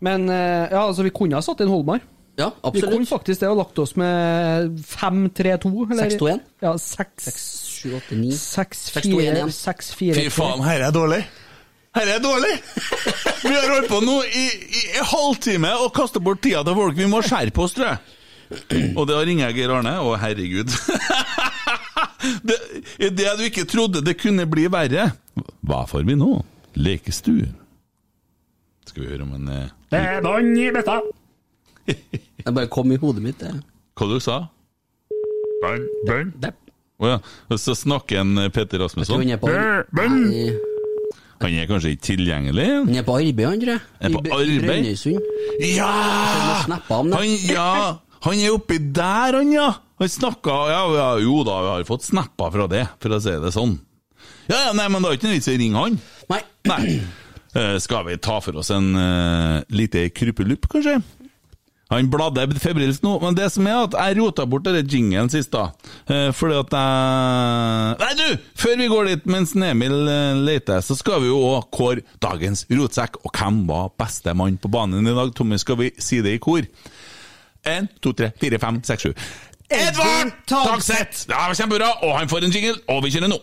Men eh, ja, altså, vi kunne ha satt inn Holmar. Ja, Vi kunne faktisk det og lagt oss med 5-3-2. 6-2-1? Ja, 6 7, 8, 9 6-4 6-2-1. Fy faen, her er dårlig. Her er dårlig! Vi har holdt på nå i, i en halvtime og kastet bort tida til folk. Vi må skjerpe oss, tror jeg. Og det ringer jeg Geir Arne. Å, herregud. Det, det du ikke trodde det kunne bli verre. Hva får vi nå? Lekestue. Skal vi høre om en eh, Det bare kom i hodet mitt, det. Hva du sa Det. Å ja. Og så snakker en eh, Peter Jeg tror Rasmusson. han er på, Nei, Han er kanskje ikke tilgjengelig? han er på arbeid, han, tror jeg. Er på I Br- arbeid? Brønnøysund. Ja! må snappe om det. Han, ja, han er oppi der, han, ja. Han snakka ja, ja, Jo da, vi har fått snapper fra det, for å si det sånn. Ja, ja, nei, men det er ikke noe vits i å ringe han. Nei. Nei. Uh, skal vi ta for oss en uh, lite krypelupp, kanskje? Han bladde febrilsk nå, men det som er at jeg rota bort den jingelen sist, da. Uh, fordi at jeg Nei, du! Før vi går dit mens Emil leter, så skal vi jo òg kåre dagens rotsekk. Og hvem var beste mann på banen i dag? Tommy, skal vi si det i kor? Én, to, tre, fire, fem, seks, sju. Edvard Tagseth! Ja, kjempebra! Og han får en jingle, og vi kjører nå.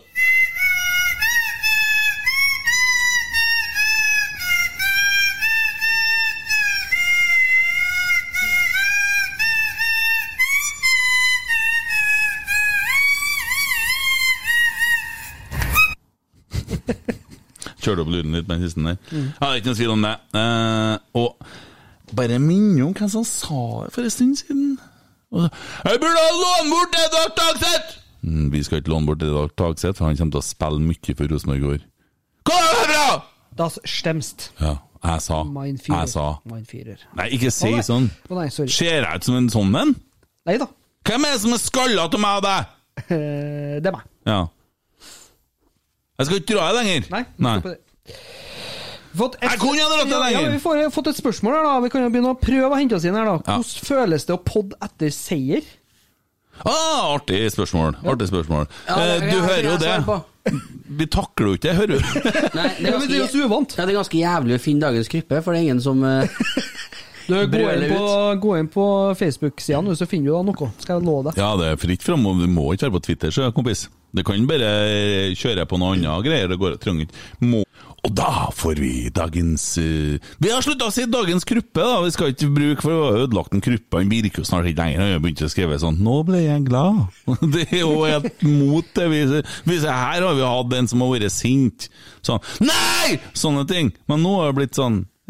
Kjørte opp lyden litt med den siste der. Ja, det er ikke noe tvil om det. Eh, og bare minne om hvem som sa det for en stund siden. Så, Jeg burde ha lånt bort Dag Tagseth! Mm, vi skal ikke låne bort Dag Tagseth, for han kommer til å spille mye for Rosenborg i år. Kom herfra! Das stemst. Ja, jeg sa. Jeg sa. Nei, ikke si oh, sånn. Oh, nei. Ser jeg ut som en sånn en? Nei da. Hvem er det som er skalla til meg og deg? Det er meg. Ja. Jeg skal ikke dra det lenger. Nei. Nei. det. Fått et- Jeg kunne ha dratt det lenger. ja, Vi får fått et spørsmål her, da. Vi kan jo begynne å prøve å hente oss inn her, da. Ja. Hvordan føles det å podde etter seier? Ah, artig spørsmål. Artig spørsmål. Ja, det- Eh, du ja, hører jo det. Vi takler jo ikke det, hører du. Nei, det Ja, er men det er jo ganske, så uvant. ja, det er ganske jævlig å finne dagens kryppe, for det er ingen som eh, Du, gå, inn på, gå inn på Facebook-sidene, så finner du da noe. Skal jeg love deg. Ja, det er fritt fram, du må ikke være på Twitter, så kompis. Du kan bare kjøre på noe annet greier. Det går trenger ikke må. Og da får vi dagens uh, Vi har slutta å si dagens kruppe, da. Vi skal ikke bruke, for å ha ødelagt en kruppe. Han virker jo snart ikke lenger. Han begynte begynt å skrive sånn 'Nå ble jeg glad'. Det er jo helt mot det. Vi, her har vi hatt en som har vært sint. Sånn 'Nei!' Sånne ting. Men nå har det blitt sånn eh,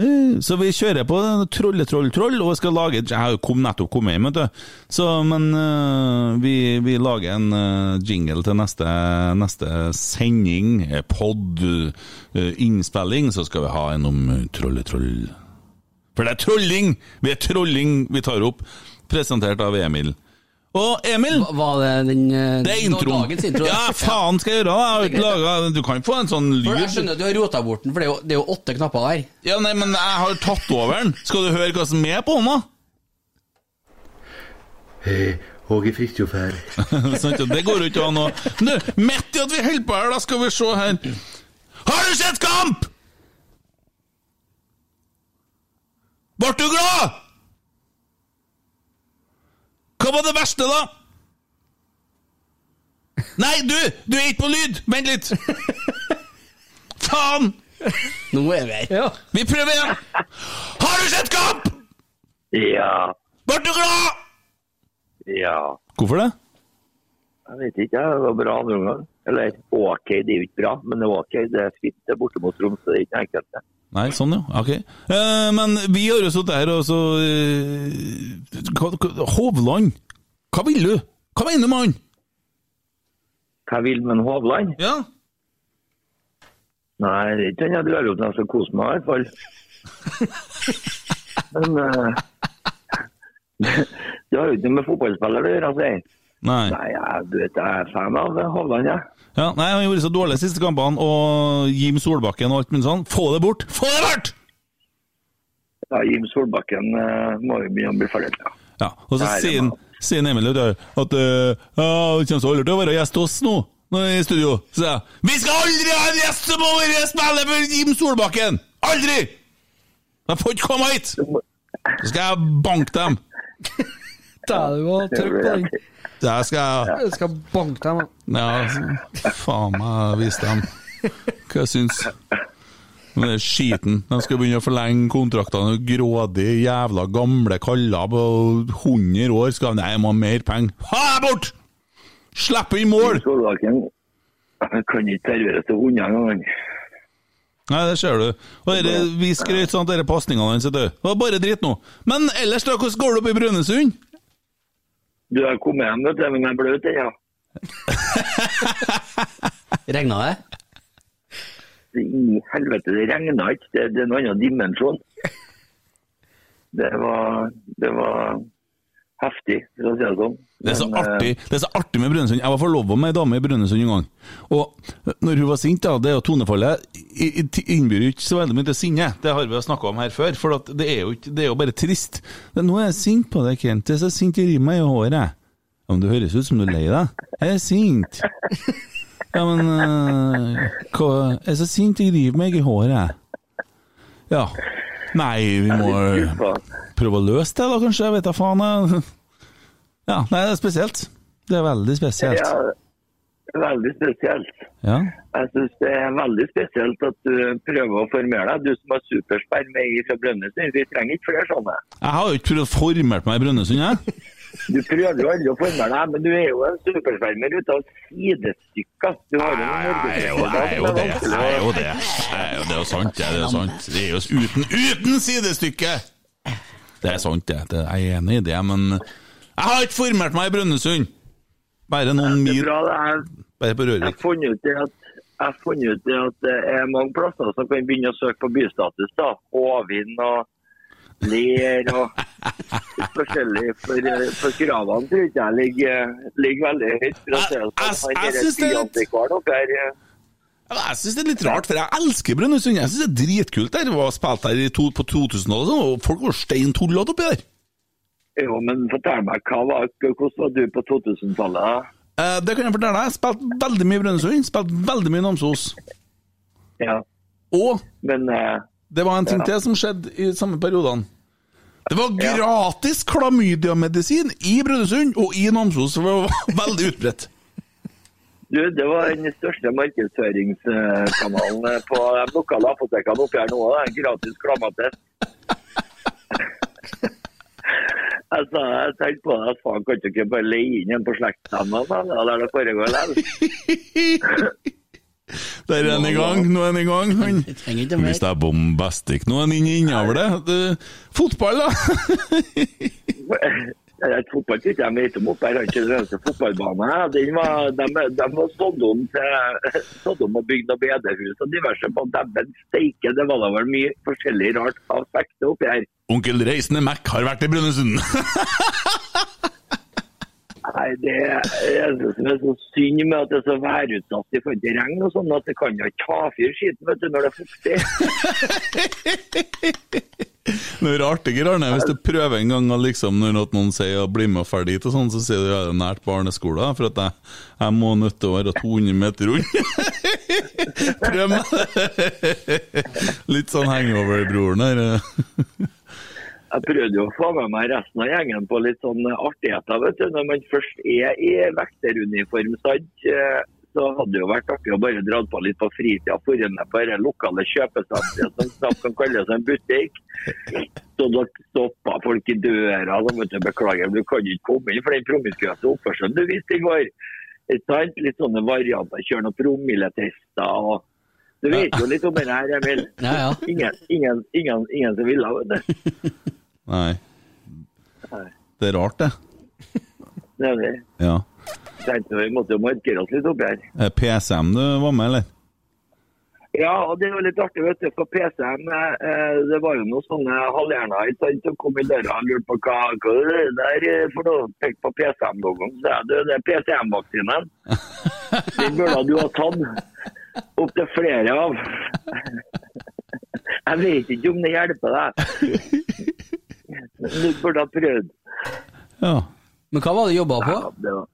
så vi kjører på trolle, troll, troll, og skal lage Jeg kom, nettopp kommet hjem, vet du. Så, men uh, vi, vi lager en uh, jingle til neste, neste sending, eh, pod, uh, innspilling, så skal vi ha en om eh, trolle, troll. For det er trolling! Vi er trolling vi tar opp. Presentert av Emil. Og Emil, Hva- Var det den eh, det er introen. Dagens intro? Ja, faen skal jeg gjøre? det? Jeg har ikke laget, Du kan få en sånn lyd. For jeg skjønner at du har rota bort den, for det er jo, det er jo åtte knapper der. Ja, nei, men jeg har tatt over den. Skal du høre hva som er på den, da? Åge Fridtjof her. Det går jo ikke an å Nå, Midt i at vi holder på her, da skal vi se her Har du sett kamp?! Ble du glad?! Hva var det verste, da? Nei, du! Du er ikke på lyd! Vent litt! Faen! Nå er vi her. Ja. Vi prøver igjen. Har du sett kamp?! Ja. Ble du glad?! Ja. Hvorfor det? Jeg vet ikke, det var bra andre omgang. Eller OK, det er jo ikke bra, men det er OK. Det er fint det er borte mot Tromsø, det er ikke enkelt. det. Nei, sånn ja. Ok. Eh, men vi har jo sittet her og så eh, Hovland, hva vil du? Hva mener du med han? Hva vil med Hovland? Ja? Nei, det er ikke han jeg drar opp når jeg skal kose meg, i hvert fall. Men eh, det har jo ikke noe med fotballspiller å gjøre, altså. Nei. Nei, jeg, du vet, jeg er fan av Hovland, jeg. Ja, nei, Han gjorde så dårlig siste kampene, og Jim Solbakken og alt mulig sånn. Få det bort! Få det bort! Ja, Jim Solbakken eh, må jo begynne å bli ferdig. Ja. Ja, Og så sier sier Emil at, du, at uh, ja, det kommer aldri til å være gjest hos oss nå, i studio. Så sier jeg vi skal aldri ha en gjest som må være spiller for Jim Solbakken! Aldri! De får ikke komme hit! Så skal jeg banke dem. Der du var trykk på den. Der skal jeg Jeg skal banke dem. Ja, faen meg vise dem hva jeg syns. Men det er skiten. De skal begynne å forlenge kontraktene. Grådige, jævla gamle kaller på 100 år skal Nei, jeg må ha mer penger. Ha deg bort! Slipp inn mål! Jeg kan ikke serveres til hunder engang. Nei, det ser du. Og dere, vi skrøt sånn at disse pasningene hans, vet du. Det var bare dritt nå. Men ellers, da, hvordan går det opp i Brønnøysund? Du har kommet hjem, vet du, men jeg er bløt ennå. Regna det? I helvete, det regna ikke. Det, det er en annen dimensjon. Det var, det var heftig, for å si det sånn. Det er så Men, eh, artig Det er så artig med Brønnøysund. Jeg var forlova med ei dame i Brønnøysund en gang. Og når hun var sint, da, det er jo tonefallet innbyr jo ikke så veldig mye til sinne. Det har vi jo snakka om her før, for det, er jo det er jo bare trist. Men nå er jeg sint på deg, Kent. Det er så sint jeg river meg i håret. Ja, men det høres ut som du er lei deg. Jeg er sint. Ja, men uh, hva Jeg er så sint jeg river meg i håret. Ja. Nei, vi må prøve å løse det, da, kanskje. Jeg vet da faen. Ja, nei, det er spesielt. Det er veldig spesielt. Ja, veldig spesielt. Ja. Jeg syns det er veldig spesielt at du prøver å formere deg. Du som har supersperme fra Brønnøysund. Vi trenger ikke flere sånne. Jeg har jo ikke prøvd å formere meg i Brønnøysund, jeg. Du prøver jo aldri å formere deg, men du er jo en supersvermer ut av sidestykker. Du har jo noen Jeg er jo, det. Jeg er jo det. Det er jo sant, det. Det er jo sant. Det er jo uten, uten sidestykke! Det er sant, det. det. Jeg er enig i det, men jeg har ikke formert meg i Brønnøysund. Bare noen Det er mil er bare på Jeg har Rørvik. funnet ut det at jeg har funnet ut det at det er mange plasser som kan begynne å søke på bystatus. da. Hovin og Ler og forskjellig. For, for kravene tror ikke jeg ligger, ligger veldig høyt. for å si det sånn. jeg- her, eh, syns det er litt rart, for jeg elsker Brønnøysund. Jeg syns det er dritkult der. Jeg spilte spilt der to, på 2000-tallet, og sånn, og folk var stein tullete oppi der. Jo, men fortell meg, var, hvordan var du på 2000-tallet? Eh, det kan jeg fortelle deg. Jeg spilte veldig mye Brønnøysund. Spilte veldig mye Namsos. Ja, Og men eh, Det var en ting til som skjedde i samme periodene. Det var gratis klamydiamedisin i Brønnøysund og i Namsos. Det var veldig utbredt. du, det var den største markedsføringskanalen eh, på de lokale apotekene oppi her nå. Gratis klamatest. Jeg sa, jeg tenkte på det, at faen, kan ikke bare leie inn en på er der det foregår likevel. Der er han i gang. Nå er han i gang. Han. Hvis det er bombastic Nå er han inne innover Det- Fotball, da! Det et fotball ikke jeg vet om oppe her, har ikke den eneste fotballbanen. de, var sådd om til om og bygd noe bedehus og diverse på dæven steike. Det var da vel mye forskjellig rart aspekter spekter oppi her. Onkel Reisende Mac har vært i Brønnøysund. Nei, det er det som er så synd med at det er så værutsatt i forhold til regn og sånn, at det kan jo ikke ta fyr skitten vet du, når det er fuktig. Det er rart, ikke Arne? Hvis du prøver en gang liksom, når noen sier å 'bli med og ferdig dit', og sånn, så sier du ja, det er nært barneskolen, for at jeg, jeg må nødt til å være 200 meter unna. Prøv det! Litt sånn hangover-broren her. Jeg prøvde jo å få med meg resten av gjengen på litt sånn artigheter, vet du. Når man først er i vekteruniform, eh, så hadde det jo vært artig å bare dra på litt på fritida. Forrige på det lokale kjøpesenteret som snart kan kalles en butikk. Så da stoppa folk i døra. Så jeg beklage, du kan ikke komme inn for den promiskuøse oppførselen du viste i går. Litt sånne varianter. Kjøre noen promilletester og Du vet jo litt om det her, Emil. Ja, ja. Ingen, ingen, ingen, ingen som ville, vet du. Nei. Det er rart, det. Det er det. Ja. Tenkte vi måtte jo markere oss litt oppi her. Er PSM du var med, eller? Ja, og det var litt artig, vet du. For PCM, eh, det var jo noen sånne halvhjerner som kom i døra og lurte på hva, hva er det der er for noe. Pekte på PCM-logoen. Sa jeg, du, det er PCM-vaksinen. Den burde du ha tatt. Opptil flere av. Jeg vet ikke om det hjelper deg. Du burde ha prøvd. Ja. Men hva var det du jobba på? Ja, det var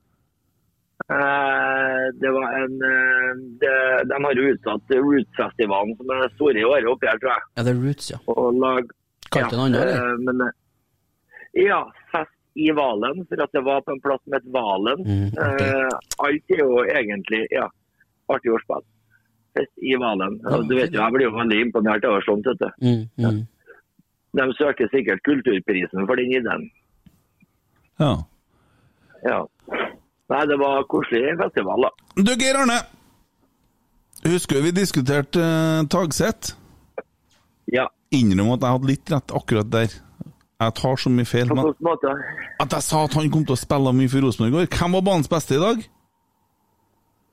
Eh, det var en eh, det, De har jo utsatt Roots-festivalen, som er store i året oppi her, tror jeg. Ja, det er Roots, ja. Og lag, Kalte den andre, eller? eh, men, eh, ja, fest i Valen, for at det var på en plass som het Valen. Mm, okay. Eh, alt er jo egentlig ja, artig ordspill. Fest i Valen. Ja, du vet jo, Jeg blir jo veldig imponert over sånt. vet du. Mm, mm. De søker sikkert Kulturprisen for den ideen. ja. Ja. Nei, det var koselig festival, da. Du, Geir Arne. Husker vi diskuterte uh, Tagset? Ja. Innrøm at jeg hadde litt rett akkurat der. Jeg tar så mye feil. Men at jeg sa at han kom til å spille mye for Rosenborg i går. Hvem var banens beste i dag?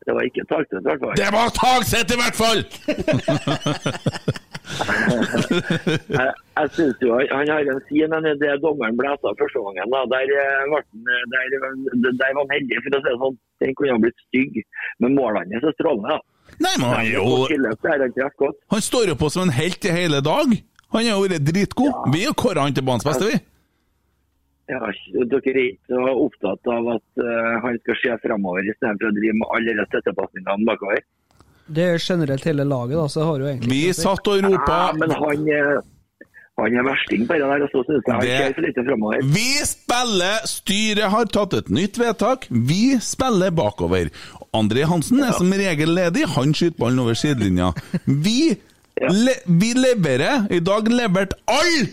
Det var ikke Tagset, i hvert fall. Det var Tagset, i hvert fall! Jeg, jeg synes jo han, har en fin en i det dommeren blæsa første gangen. Da. Der, eh, ble han, eh, der, der var han heldig, for å si det sånn. Den kunne ha blitt stygg. Men målene er er strålende. da. Nei, men han jo han står jo på som en helt i hele dag. Han har vært dritgod. Vi har kåra han til banens beste, vi. Ja, dere er ikke så opptatt av at uh, han skal se fremover istedenfor å drive med alle de støttepasningene bakover? Det er generelt hele laget, da, så har jo egentlig Vi satt og ropa Ja, men han, eh, han er versting på det der, og så synes jeg han Det- ser for lite fremover. Vi spiller Styret har tatt et nytt vedtak. Vi spiller bakover. André Hansen er som regel ledig. Han skyter ballen over sidelinja. Vi, Ja. le, vi leverer. I dag leverte alle!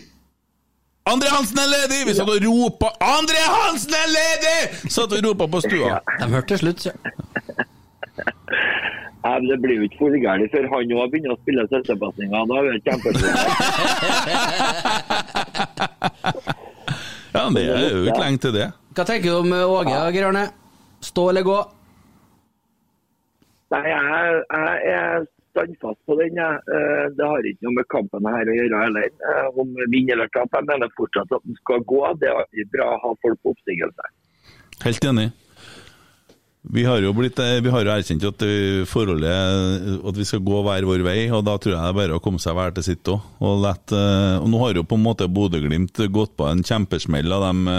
André Hansen er ledig! Vi satt og ropa 'André Hansen er ledig!' Satt og ropa på stua. De hørte til slutt, ja. Nei, men Det blir jo ikke for gærent før han òg begynner å spille søsterpasninger. Da er vi kjempeflinke. Ja, det er jo ikke lenge til det. Hva tenker du om Åge, Grønne? Stå eller gå? Nei, jeg, jeg er standfast på den. Eh, Det har ikke noe med kampen her å gjøre heller. Eh, Om vinn eller tap. Jeg mener fortsatt at den skal gå. Det er alltid bra å ha folk på oppstigelse. Helt enig. Vi har jo blitt, eh, vi har jo erkjent at forholdet At vi skal gå hver vår vei, og da tror jeg det er bare å komme seg hver til sitt òg. Og, og nå har jo på en måte Bodø-Glimt gått på en kjempesmell, og de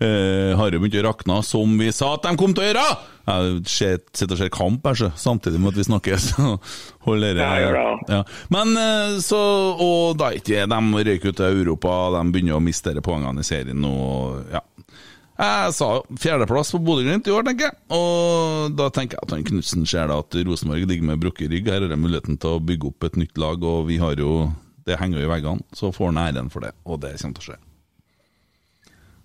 eh, har jo begynt å rakne, som vi sa at de kom til å gjøre! Jeg sitter og ser kamp her, så, samtidig med at vi snakker. Så holder Ja, ja. Men eh, så Og da er De røyker ut til Europa, de begynner å miste de poengene i serien nå. Ja. Jeg sa fjerdeplass på Bodø-Glimt i år, tenker jeg. Og da tenker jeg at han Knutsen ser da at Rosenborg ligger med brukket rygg. Her er det muligheten til å bygge opp et nytt lag, og vi har jo Det henger jo i veggene. Så får han æren for det, og det kommer til å skje.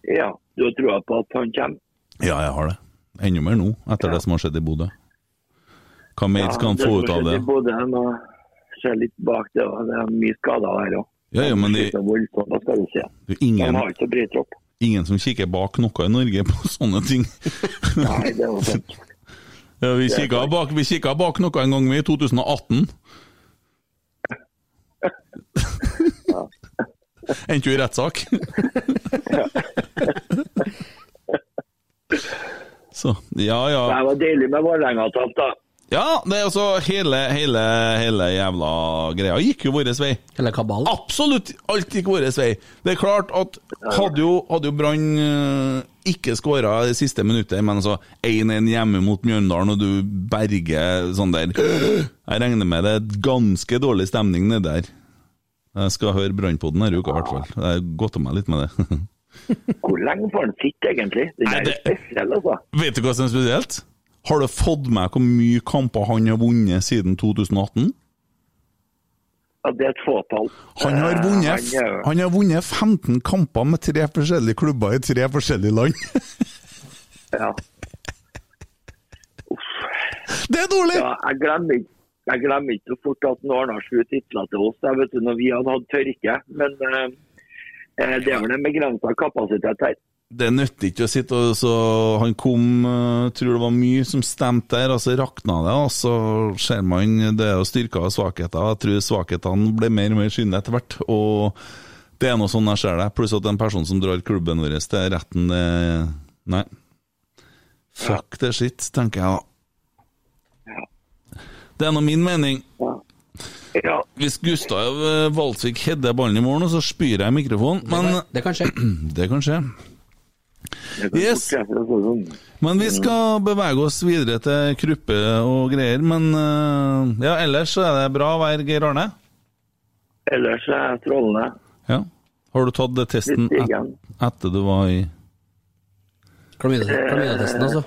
Ja, du har trua på at han kommer? Ja, jeg har det. Enda mer nå, etter det som har skjedd i Bodø. Hva mer skal han det få ut av det? Bodø, må ser litt bak det. og Det er mye skader der òg. Ja, ja, men det-. Det er ingen, ingen som kikker bak noe i Norge på sånne ting. Nei, det var sant. Ja, vi kikka bak, bak noe en gang vi i 2018. Endte jo i rettssak. Så ja, ja. Det var deilig med Vålerenga-tap, da. Ja, det er altså hele, hele, hele jævla greia gikk jo vår vei. Hele kabalen. Absolutt alt gikk vår vei. Det er klart at hadde jo, hadde jo Brann eh, ikke skåra det siste minuttet, men altså 1-1 hjemme mot Mjøndalen, og du berger sånn der Jeg regner med det er ganske dårlig stemning nedi der. Jeg skal høre Brannpoden denne uka, i hvert fall. Jeg godter gått om meg litt med det. Hvor lenge får han sitte, egentlig? Den Nei, er det- spesiell, altså. Vet du hva som er spesielt? Har du fått med hvor mye kamper han har vunnet siden 2018? Ja, det er et fåtall. Han har Eh, vunnet, han er- han har vunnet 15 kamper med tre forskjellige klubber i tre forskjellige land. Ja. Det er dårlig! ja, jeg glemmer ikke. Jeg glemmer ikke så fort at han skulle sju titler til oss jeg vet du, når vi hadde hatt tørke. Men eh, eh, det er vel en begrensa kapasitet her. Det nytter ikke å sitte og så Han kom eh, Tror det var mye som stemte der, og så rakna det. Og så ser man det er jo styrker og svakheter. Jeg tror svakhetene ble mer og mer synlige etter hvert. Og det er noe sånn jeg ser det. Pluss at en person som drar klubben vår til retten, det Nei. Fuck det shit, tenker jeg da. Det er nå min mening. Ja, Hvis Gustav eh, Valsvik header ballen i morgen, så spyr jeg i mikrofonen. Men Det kan skje. det kan skje. Yes. sånn. Men vi skal bevege oss videre til Kruppe og greier. Men eh, ja, ellers så er det bra vær, Geir Arne? Ellers er jeg strålende. Ja. Har du tatt testen et, etter du var i Klamydia- Klamydia-testen, altså.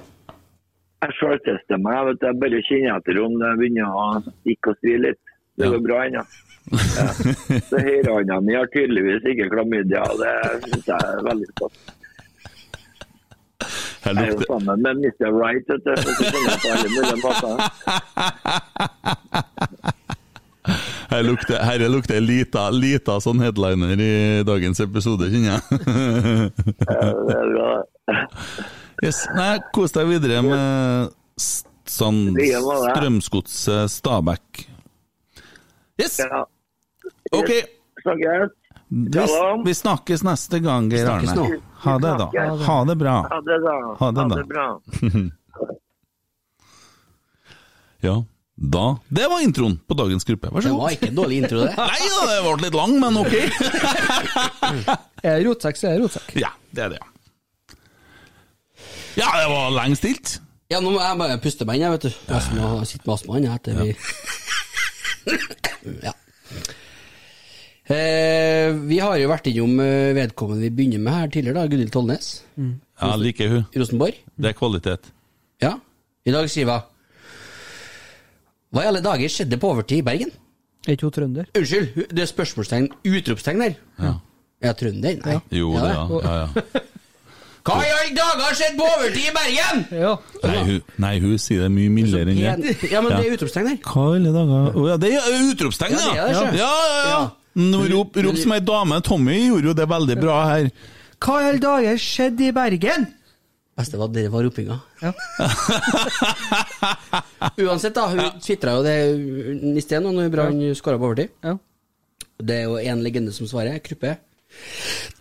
Jeg sjøltester meg. Jeg, vet, jeg bare kjenner etter om det begynner å stikke og svi litt. Det går bra ennå. Ja. Så Høyrehånda mi har tydeligvis ikke klamydia, og det syns jeg er veldig stas. Jeg er jo sammen med Mr. Right, vet du. Så jeg på alle mulige måter. her lukter, her lukter lita, lita sånn headliner i dagens episode, kjenner jeg. Yes. Nei, kos deg videre med sånn. Strømsgodset Stabæk. Yes! Ja. OK. Snakkes. Vi, vi snakkes neste gang, Geir Arne. nå. Ha det, da. Ha det bra. Ha det, da. Ha det, da. bra. Ja, da Det var introen på dagens gruppe. Vær Det var ikke en dårlig intro, det. Nei da, det ble litt lang, men ok. Er det rotsekk, så er det rotsekk. Ja, det er det, ja. Ja, det var lenge stilt. Ja, nå må jeg bare puste meg inn, jeg, vet du. Jeg må sitte med astmaen etter vi Ja. Eh, vi har jo vært innom eh, vedkommende vi begynner med her tidligere, da, Gunhild Tollnes. Ja, liker hun. Rosenborg. Det er kvalitet. Ja. I dag skriver hun Hva i alle dager skjedde på overtid i Bergen? Er ikke hun trønder? Unnskyld, det er spørsmålstegn, utropstegn der. Ja. Er jeg trønder? Nei. Jo, Ja, det, det. ja. ja, ja. Hva i alle dager skjedde på overtid i Bergen?! Ja. Nei, hun, nei, hun sier det mye mildere enn det. Ja, men det er utropstegn der. Hva i alle dager Å ja, det er utropstegn, Ja, det, Ja, ja, ja. Ja. Nå Rop, rop som ei dame. Tommy gjorde jo det veldig bra her. Hva i alle dager skjedde i Bergen? Beste var at det var ropinga. Ja. Uansett, da. Hun tvitra jo det i sted nå når Brann skåra på overtid. Ja. Det er jo én legende som svarer. Kruppe.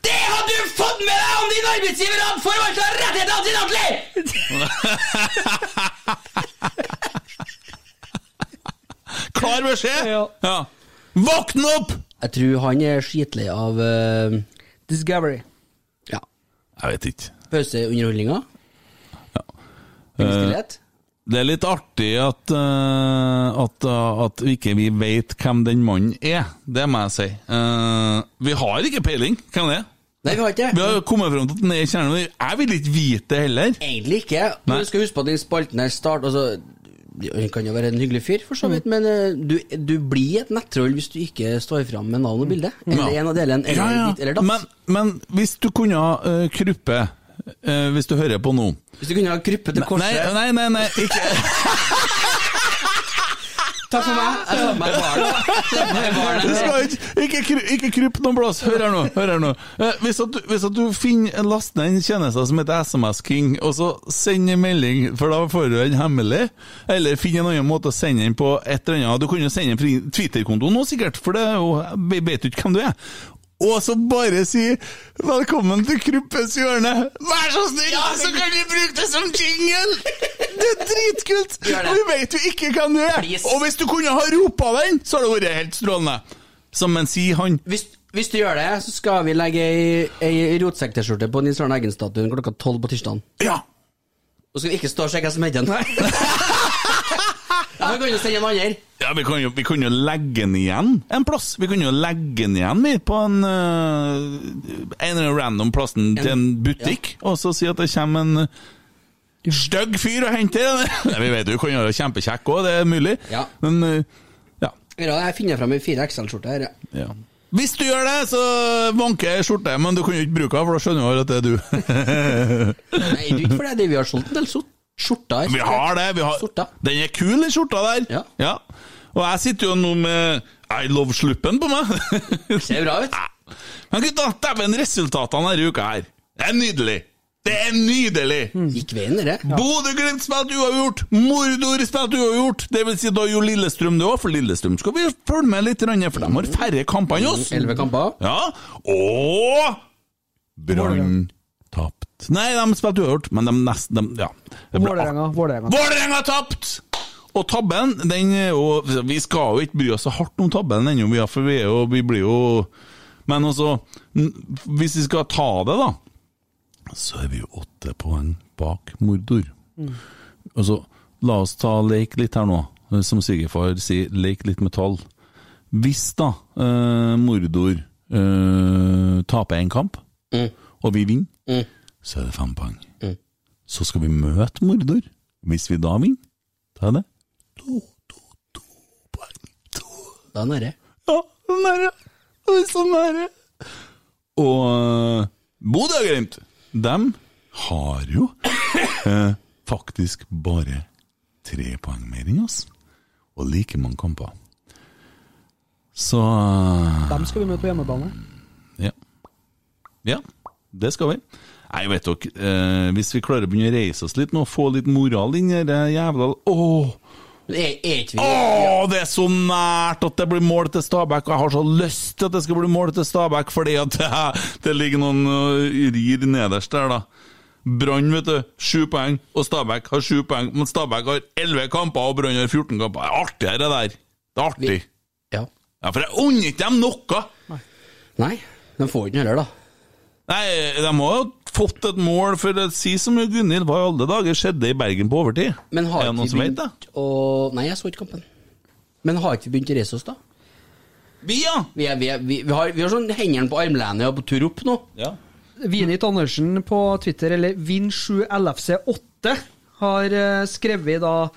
Det fått med deg om din arbeidsgiver hadde forvalta rettighetene sine ordentlig! Klar beskjed! Ja. Ja. Våkn opp! Jeg tror han er skitlei av uh, Discovery. ja, Jeg vet ikke. pauseunderholdninga. Ja. Stillhet. Det er litt artig at, uh, at, uh, at ikke vi vet hvem den mannen er. Det må jeg si. Uh, vi har ikke peiling hvem det er. Nei, vi har ikke Vi har kommet frem til at den er kjernen. Jeg vil ikke vite det heller. Egentlig ikke. Nei. Men du skal huske på at den spalten her start altså, Han kan jo være en hyggelig fyr, for så vidt, men eh, du, du blir et nettroll hvis du ikke står fram med navn og bilde. Eller Ja. en av delene, eller Ja, ja. ditt eller datt. Men, men hvis du kunne uh, Kruppe, uh, hvis du hører på nå Hvis du kunne ha kruppe til Nei, korset nei, nei, nei ikke Takk for meg! Jeg på meg på Du skal ikke, ikke, kry- ikke kryp noen plass. Hør her nå. hør her nå. Eh, hvis, at du, hvis at du finner last ned en tjeneste som heter SMS King, og så send en melding, for da får du den hemmelig, eller finn en annen måte å sende den på et eller annet Du kan jo sende en fri- Twitter-konto nå, sikkert, for det er jo, vet jo ikke hvem du er. Og så bare si 'velkommen til Kruppes hjørne'. Vær så snill, ja, så kan vi bruke det som jingle! Det er dritkult! Og vi vet jo ikke hvem du er. Please. Og hvis du kunne ha ropa den, så hadde det vært helt strålende. Som en sier han. Hvis, hvis du gjør det, så skal vi legge ei, ei rotsekk-T-skjorte på Nils Arne Eggen-statuen klokka tolv på tirsdag. Ja. Og skal vi ikke stå og sjekke hvem som heter den. ja, vi kan jo sende en annen. Ja, vi kan, jo, vi kan jo legge den igjen en plass. Vi kan jo legge den igjen vi, på en uh, en random plassen til en butikk, og så si at det kommer en stygg fyr og henter den. Vi vet jo, kan jo være kjempekjekk òg, det er mulig. Ja. Men uh, ja. Ja, jeg finner frem ei fire XL-skjorte her. ja. ja. Hvis du gjør det, så vanker jeg skjorte, men du kan jo ikke bruke den, for da skjønner jeg at det er du. Nei, det er ikke fordi vi har solgt en del sort- skjorter. Vi har det. Vi har, Sorta. den er kul, den skjorta der. Ja. Og jeg sitter jo nå med I love-sluppen på meg. Ser bra ut. Men gutta, dæven, resultatene denne uka her. Det er nydelig. Det er nydelig! Gikk veien, dere. Bodø-Glimt spilte uavgjort! Mordor spilte uavgjort! Det vil si, da gjorde Lillestrøm det òg, for Lillestrøm skal vi følge med litt, for de har færre kamper enn oss. Elleve kamper. Ja, og Brann. Nei, de spilte uavgjort, men de nesten de, Ja. Vålerenga. Vålerenga. Tapt! Og tabben, den er jo Vi skal jo ikke bry oss så hardt om tabben ennå, for vi, er jo, vi blir jo Men altså, hvis vi skal ta det, da, så er vi jo åtte poeng bak Mordor. Altså, la oss ta lek litt her nå. Som svigerfar sier, lek litt med tall. Hvis da eh, Mordor eh, taper en kamp, og vi vinner, så er det fem poeng. Så skal vi møte Mordor. Hvis vi da vinner, da er det to, to, to poeng. To. Da er nære. Ja, så nære. Det er så nære. Og Bodø Bodø-Glimt, dem har jo eh, faktisk bare tre poeng mer enn oss. Og like mange kamper. Så eh, Dem skal vi møte på hjemmebane. ja. Ja, det skal vi. Nei, vet dere, eh, hvis vi klarer å begynne å reise oss litt nå, få litt moral inn i det jævla Åh! Er, er vi Åh, det er så nært at det blir mål til Stabæk, og jeg har så lyst til at det skal bli mål til Stabæk, fordi at det, det ligger noen uh, rir nederst der, da. Brann, vet du, sju poeng, og Stabæk har sju poeng, men Stabæk har elleve kamper, og Brann har 14 kamper. Det er artig, det der. Det er artig. Ja. Ja, for jeg unner ikke dem noe! Nei, de får ikke den heller, da. Nei, de må ha fått et mål for å si som Gunhild, hva i alle dager skjedde i Bergen på overtid? Men har er det ikke noen vi som vet det? å Nei, jeg så ikke kampen. Men har ikke vi begynt å reise oss, da? Vi, ja! Vi, er, vi, er, vi, vi, har, vi har sånn hendene på armlenet og på tur opp nå. ja. Vinit Andersen på Twitter, eller Vinn7LFC8, har eh, skrevet da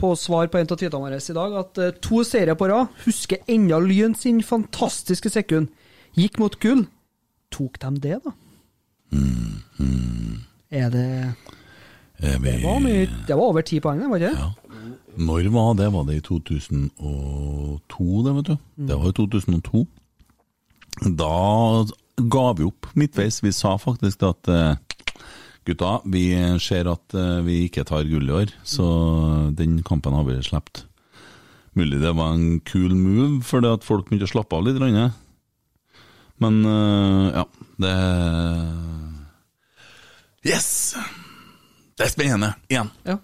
på svar på en av tweetene våre i dag at eh, to serier på rad husker enda Lyn sin fantastiske sekund. Gikk mot gull. Tok de det, da? Er det Er vi... Det var, mye, det var over ti poeng, det, var det ikke? Ja. Når var det? Var det i 2002, det, vet du? Det var i 2002. Da ga vi opp midtveis. Vi sa faktisk at eh, gutta, vi ser at eh, vi ikke tar gull i år, så den kampen har vi sluppet. Mulig det var en kul move, fordi at folk begynte å slappe av litt. grann. Men eh, ja, det Yes! Det er spennende. Igjen. Ja.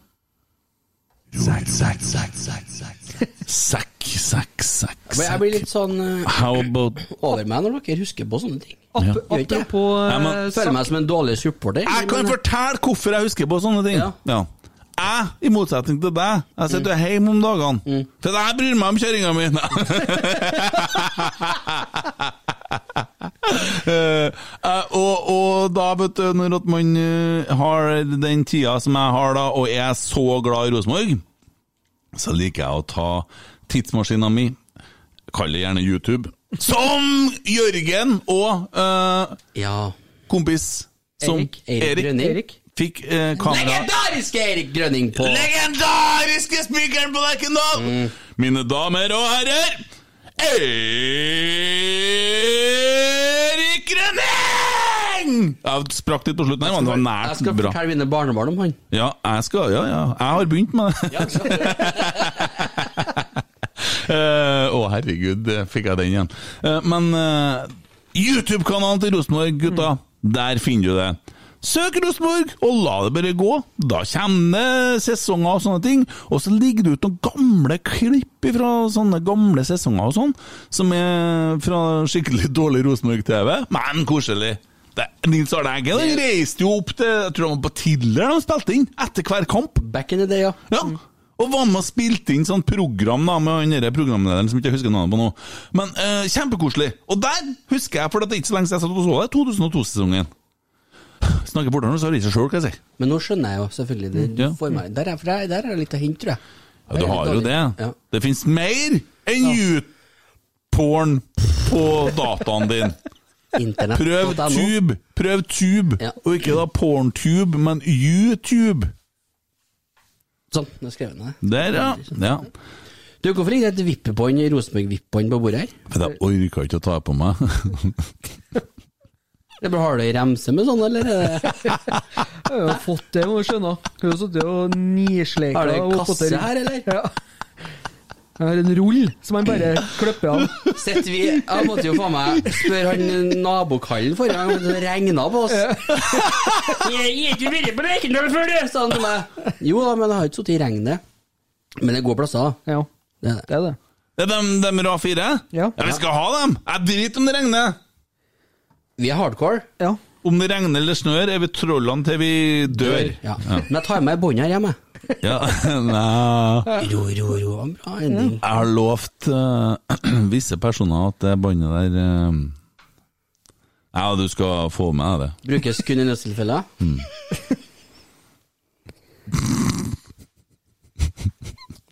Sack, sack, sack, sack, sekk, sekk, Men Jeg blir litt sånn eh, How about over meg når dere husker på sånne ting. Ja. Apropos eh, Føler meg som en dårlig supporter. Jeg kan men- fortelle hvorfor jeg husker på sånne ting. Ja. Jeg, i motsetning til deg, jeg sitter hjemme om dagene. For jeg bryr meg om kjøringa mi. uh, eh, og, og da, vet du, når at man eh, har den tida som jeg har da, og er så glad i Rosenborg, så liker jeg å ta tidsmaskina mi, kall det gjerne YouTube, som Jørgen og eh, Ja. kompis som Erik. Erik. Erik. Fikk eh, kamera Legendariske Erik Grønning på Legendariske spikeren på Lerkendal! Mine damer og herrer, Erik Grønning! Jeg sprakk litt på slutten her, men det var Jeg skal bra. fortelle mine barnebarn om han. Ja, jeg skal, ja, ja. Jeg har begynt med det. Eh, Å, herregud, fikk jeg den igjen. Uh, men uh, YouTube-kanalen til Rosenborg, gutta. Der finner du det. Søk Rosenborg, og la det bare gå. Da kommer det sesonger og sånne ting. Og så ligger det ut noen gamle klipp fra sånne gamle sesonger og sånn, som er fra skikkelig dårlig Rosenborg-TV. Men koselig. Det, Nils Arne Eggen han reiste jo opp til jeg tror det var på Tiller de spilte inn, etter hver kamp. Back in the day, ja. Ja, og var med og spilte inn sånn program da, med han programlederen som ikke jeg husker navnet på nå. Men eh, kjempekoselig. Og der husker jeg, for det er ikke så lenge siden jeg satt og så det, 2002-sesongen. Snakker nå, så har jeg seg sjøl, hva jeg sier. Men nå skjønner jeg jo selvfølgelig det. Ja. får meg- Der, er, der, der er det litt å hente, tror jeg. Ja, du har jo det. Ja. Det fins mer enn YouPorn på dataen din. Internet. Prøv Tube, prøv Tube, Ja. og ikke da PornTube, men YouTube. Sånn, nå skrev jeg ned. Der, ja. ja. Du, hvorfor ligger det et vippebånd, Rosenborg-vippbånd på bordet her? For jeg orka ikke å ta på meg. Det har du ei remse med sånn, eller? er Jeg har jo fått det, må du skjønne. Hun har sittet og nisleika. Har du en kasse her, eller? Ja. Jeg har en rull som han bare klipper av. Sitter vi Jeg måtte jo faen meg spørre han nabokallen forrige gang, det regna på oss. Jeg har ikke vært på Lerkendal før, du! sa han til meg. Jo da, men jeg har ikke sittet i regnet. Men det går plasser. Ja, Det er det. det er dem, dem RA 4? Ja. Vi skal ha dem! Jeg driter om det regner! Vi er hardcore. Ja. Om det regner eller snør, er vi trollene til vi dør. Ja. Men jeg tar med bånd her hjemme. Ja, nei. Ro, ro, ro. Bra ending. Jeg har lovt uh, visse personer at det båndet der uh, Ja, du skal få med deg det. Brukes kun i nødstilfeller.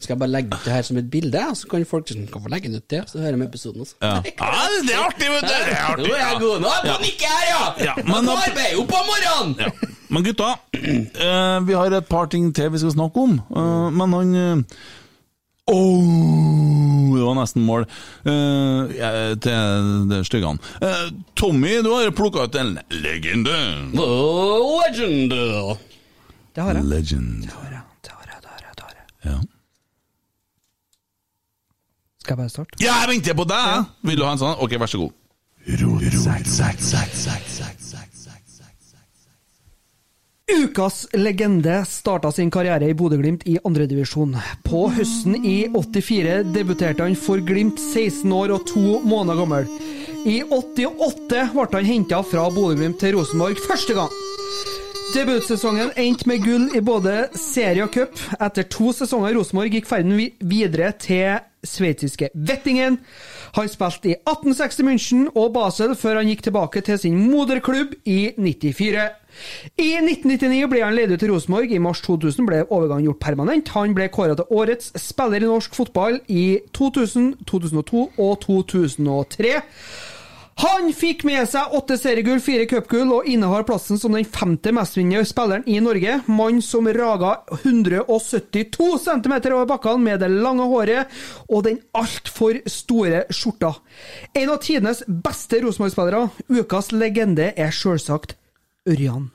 Skal jeg bare legge ut det her som et bilde, så kan folk kan få legge det ut det, så hører de episoden også. Ja. ja, det er artig, vet du! Det er artig, Nå er jeg ja. god. Nå er jeg på her, ja! Ja, men- Nå arbeider jeg jo på morgenen! Ja. Men gutta, uh, vi har et par ting til vi skal snakke om. uh, men han uh, Åh, det var nesten mål uh, ja, til det styggene. Uh, Tommy, du har plukka ut en legende. Oh, legend! Det har jeg. Legend. Det har jeg, det har jeg, det har jeg, det har jeg. Ja. Skal jeg bare starte? ja, jeg venter på deg! Ja. Vil du ha en sånn? Ok, vær så god. Ukas legende starta sin karriere i Bodø-Glimt i andredivisjon. På høsten i 84 debuterte han for Glimt 16 år og to måneder gammel. I 88 ble han henta fra Bodø-Glimt til Rosenborg første gang. Debutsesongen endte med gull i både serie og cup. Etter to sesonger i Rosenborg gikk ferden videre til sveitsiske Vettingen. Han spilte i 1860 München og Basel før han gikk tilbake til sin moderklubb i 94. I 1999 ble han leid ut til Rosenborg. I mars 2000 ble overgangen gjort permanent. Han ble kåret til årets spiller i norsk fotball i 2000, 2002 og 2003. Han fikk med seg åtte seriegull, fire cupgull og innehar plassen som den femte mestvinnende spilleren i Norge. Mann som raga 172 cm over bakkene med det lange håret og den altfor store skjorta. En av tidenes beste Rosenborg-spillere. Ukas legende er sjølsagt Ørjan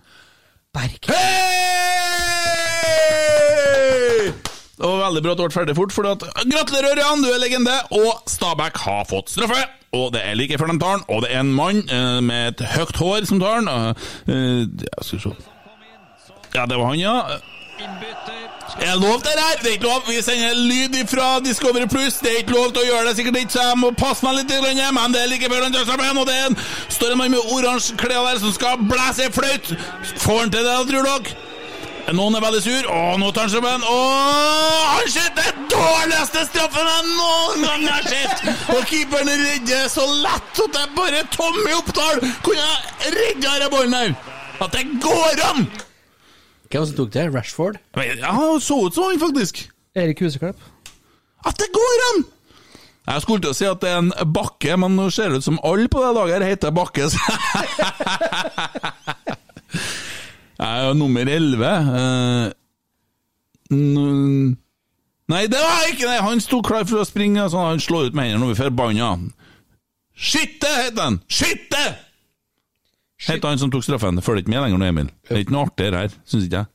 Berg. Hei! Det var veldig bra at det ble ferdig fort. Fordi at, gratulerer, Ørjan, du er legende! Og Stabæk har fått straffe! Og det er like før de tar den, og det er en mann eh, med et høyt hår som tar den. Eh, ja, skal vi se Ja, det var han, ja. Er det lov det her? Det er ikke lov. Vi sender lyd fra Discovery Pluss. Det er ikke lov til å gjøre det, sikkert ikke, så jeg må passe meg litt, grann, men det er like før han tar straffe, og det er en, står en mann med oransje klær der som skal blæse i fløyt. Får han til det, tror dere? Noen er veldig sur. Og nå tar han straffen. Og han skjøt den dårligste straffen jeg noen gang har sett! Og keeperen redder så lett at det bare Tommy Oppdal kunne redda denne ballen her! At det går an! Hvem som tok det? Rashford? Men, Ja, så ut som han, faktisk. Erik Huseklepp. At det går an! Jeg skulle til å si at det er en bakke, men nå ser det ut som alle på det laget her heter Bakke. Jeg er nummer elleve. Eh, Nei, det var ikke det! Han sto klar for å springe, så han slår ut med hendene og blir forbanna. Skitte, het han! Skitte! Het han som tok straffen. Følger ikke med lenger nå, Emil. Det er ikke noe artigere her, syns ikke jeg.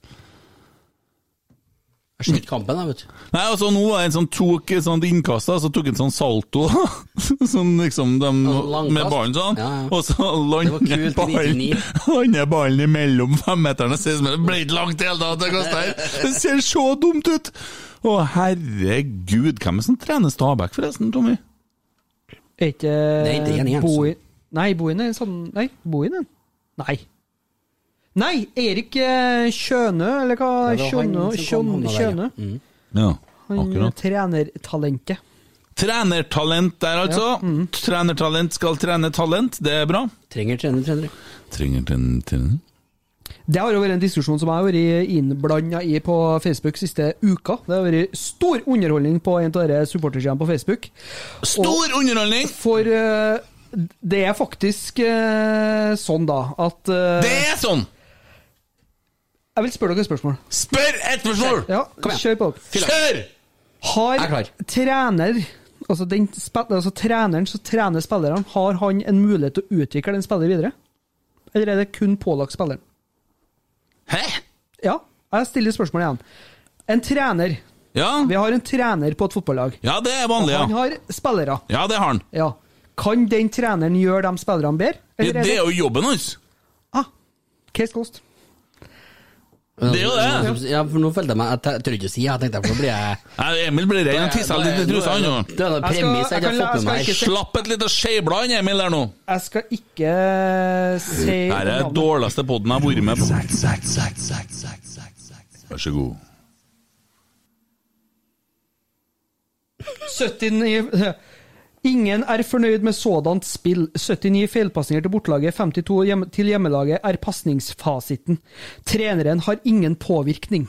Jeg ser ikke kampen, jeg, vet du. Nei, altså Nå var det en som tok et sånt innkast, så tok en sånn salto. sånn liksom de, langkast. med ballen sånn. Ja, ja. Og så lander i ballen, lander ballen imellom femmeterne. Ser ut som det ble ikke langt i det hele tatt. det kastet her. Det ser så dumt ut! Å, herregud. Hvem er det som trener Stabæk, forresten, Tommy? Er ikke Det er. Bohin Nei, Bohin er sånn Nei, Bohin er Nei. Nei, Erik eh, Kjønø, eller hva? Ja, Kjønø? Kjønø, Kjønø. ja. Mm. Ja, Han trener trenertalentet. Trenertalent der, altså. Trenertalent skal trene talent. Det er bra. Trenger trener, trener. Trenger trener, trener. Det har jo vært en diskusjon som jeg har vært innblanda i på Facebook siste uka. Det har vært stor underholdning på en av disse supportersidene på Facebook. Stor underholdning! For uh, det er faktisk uh, sånn, da, at uh, Det er sånn! Jeg vil spørre dere et spørsmål. Spør et spørsmål! Ja, Kom igjen. kjør på. Kjør! Har er trener Altså, den, altså treneren som trener spillerne, har han en mulighet til å utvikle den spilleren videre? Eller er det kun pålagt spilleren? Hæ? Ja, jeg stiller spørsmålet igjen. En trener. Ja, Vi har en trener på et fotballag. ja det er vanlig, ja Han har spillere. Ja, det har han. Ja. Kan den treneren gjøre de spillerne bedre? Det, Eller det er jo jobben hans. Ah, case closed. Det er jo det. Ja, for nå følte jeg meg Jeg tør- ikke å si, jeg tenkte for nå blir jeg Nei, Emil blir redd. Han tisser litt i trusa, nå. Det er noe premiss jeg ikke har fått med meg. Slapp et lite skeiblad, Emil, der nå. Jeg skal ikke si Dette er den dårligste podden jeg har vært med på. Vær så god. 79 Ingen er fornøyd med sådant spill. 79 feilpasninger til bortelaget, 52 hjem, til hjemmelaget er pasningsfasiten. Treneren har ingen påvirkning.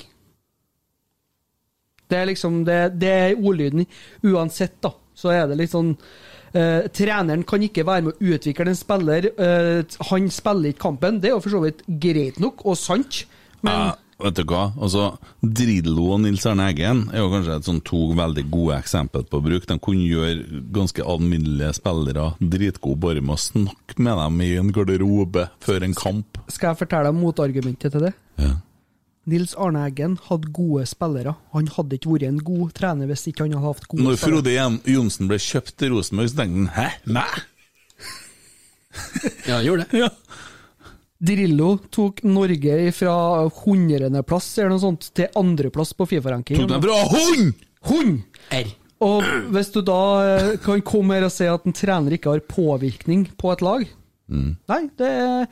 Det er liksom Det, det er ordlyden. Uansett, da, så er det litt sånn eh, Treneren kan ikke være med å utvikle en spiller. eh, han spiller ikke kampen. Det er jo for så vidt greit nok og sant, men Ja, vet du hva? Altså, Drillo og Nils Arne Eggen er jo kanskje et sånn to veldig gode eksempel på bruk. De kunne gjøre ganske alminnelige spillere dritgode bare med å snakke med dem i en garderobe før en kamp. skal jeg fortelle deg motargumentet til det? Ja. Nils Arne Eggen hadde gode spillere. Han hadde ikke vært en god trener hvis ikke han hadde hatt gode Når spillere. Frode Jen- Johnsen ble kjøpt til Rosenborg, så tenkte han 'hæ, meg?' Ja, han gjorde det. Ja. Drillo tok Norge fra hundredeplass eller noe sånt til andreplass på Fifa-ranking. Tok dem fra hund! Hund! R. Og hvis du da eh, kan komme her og si at en trener ikke har påvirkning på et lag Nei, det er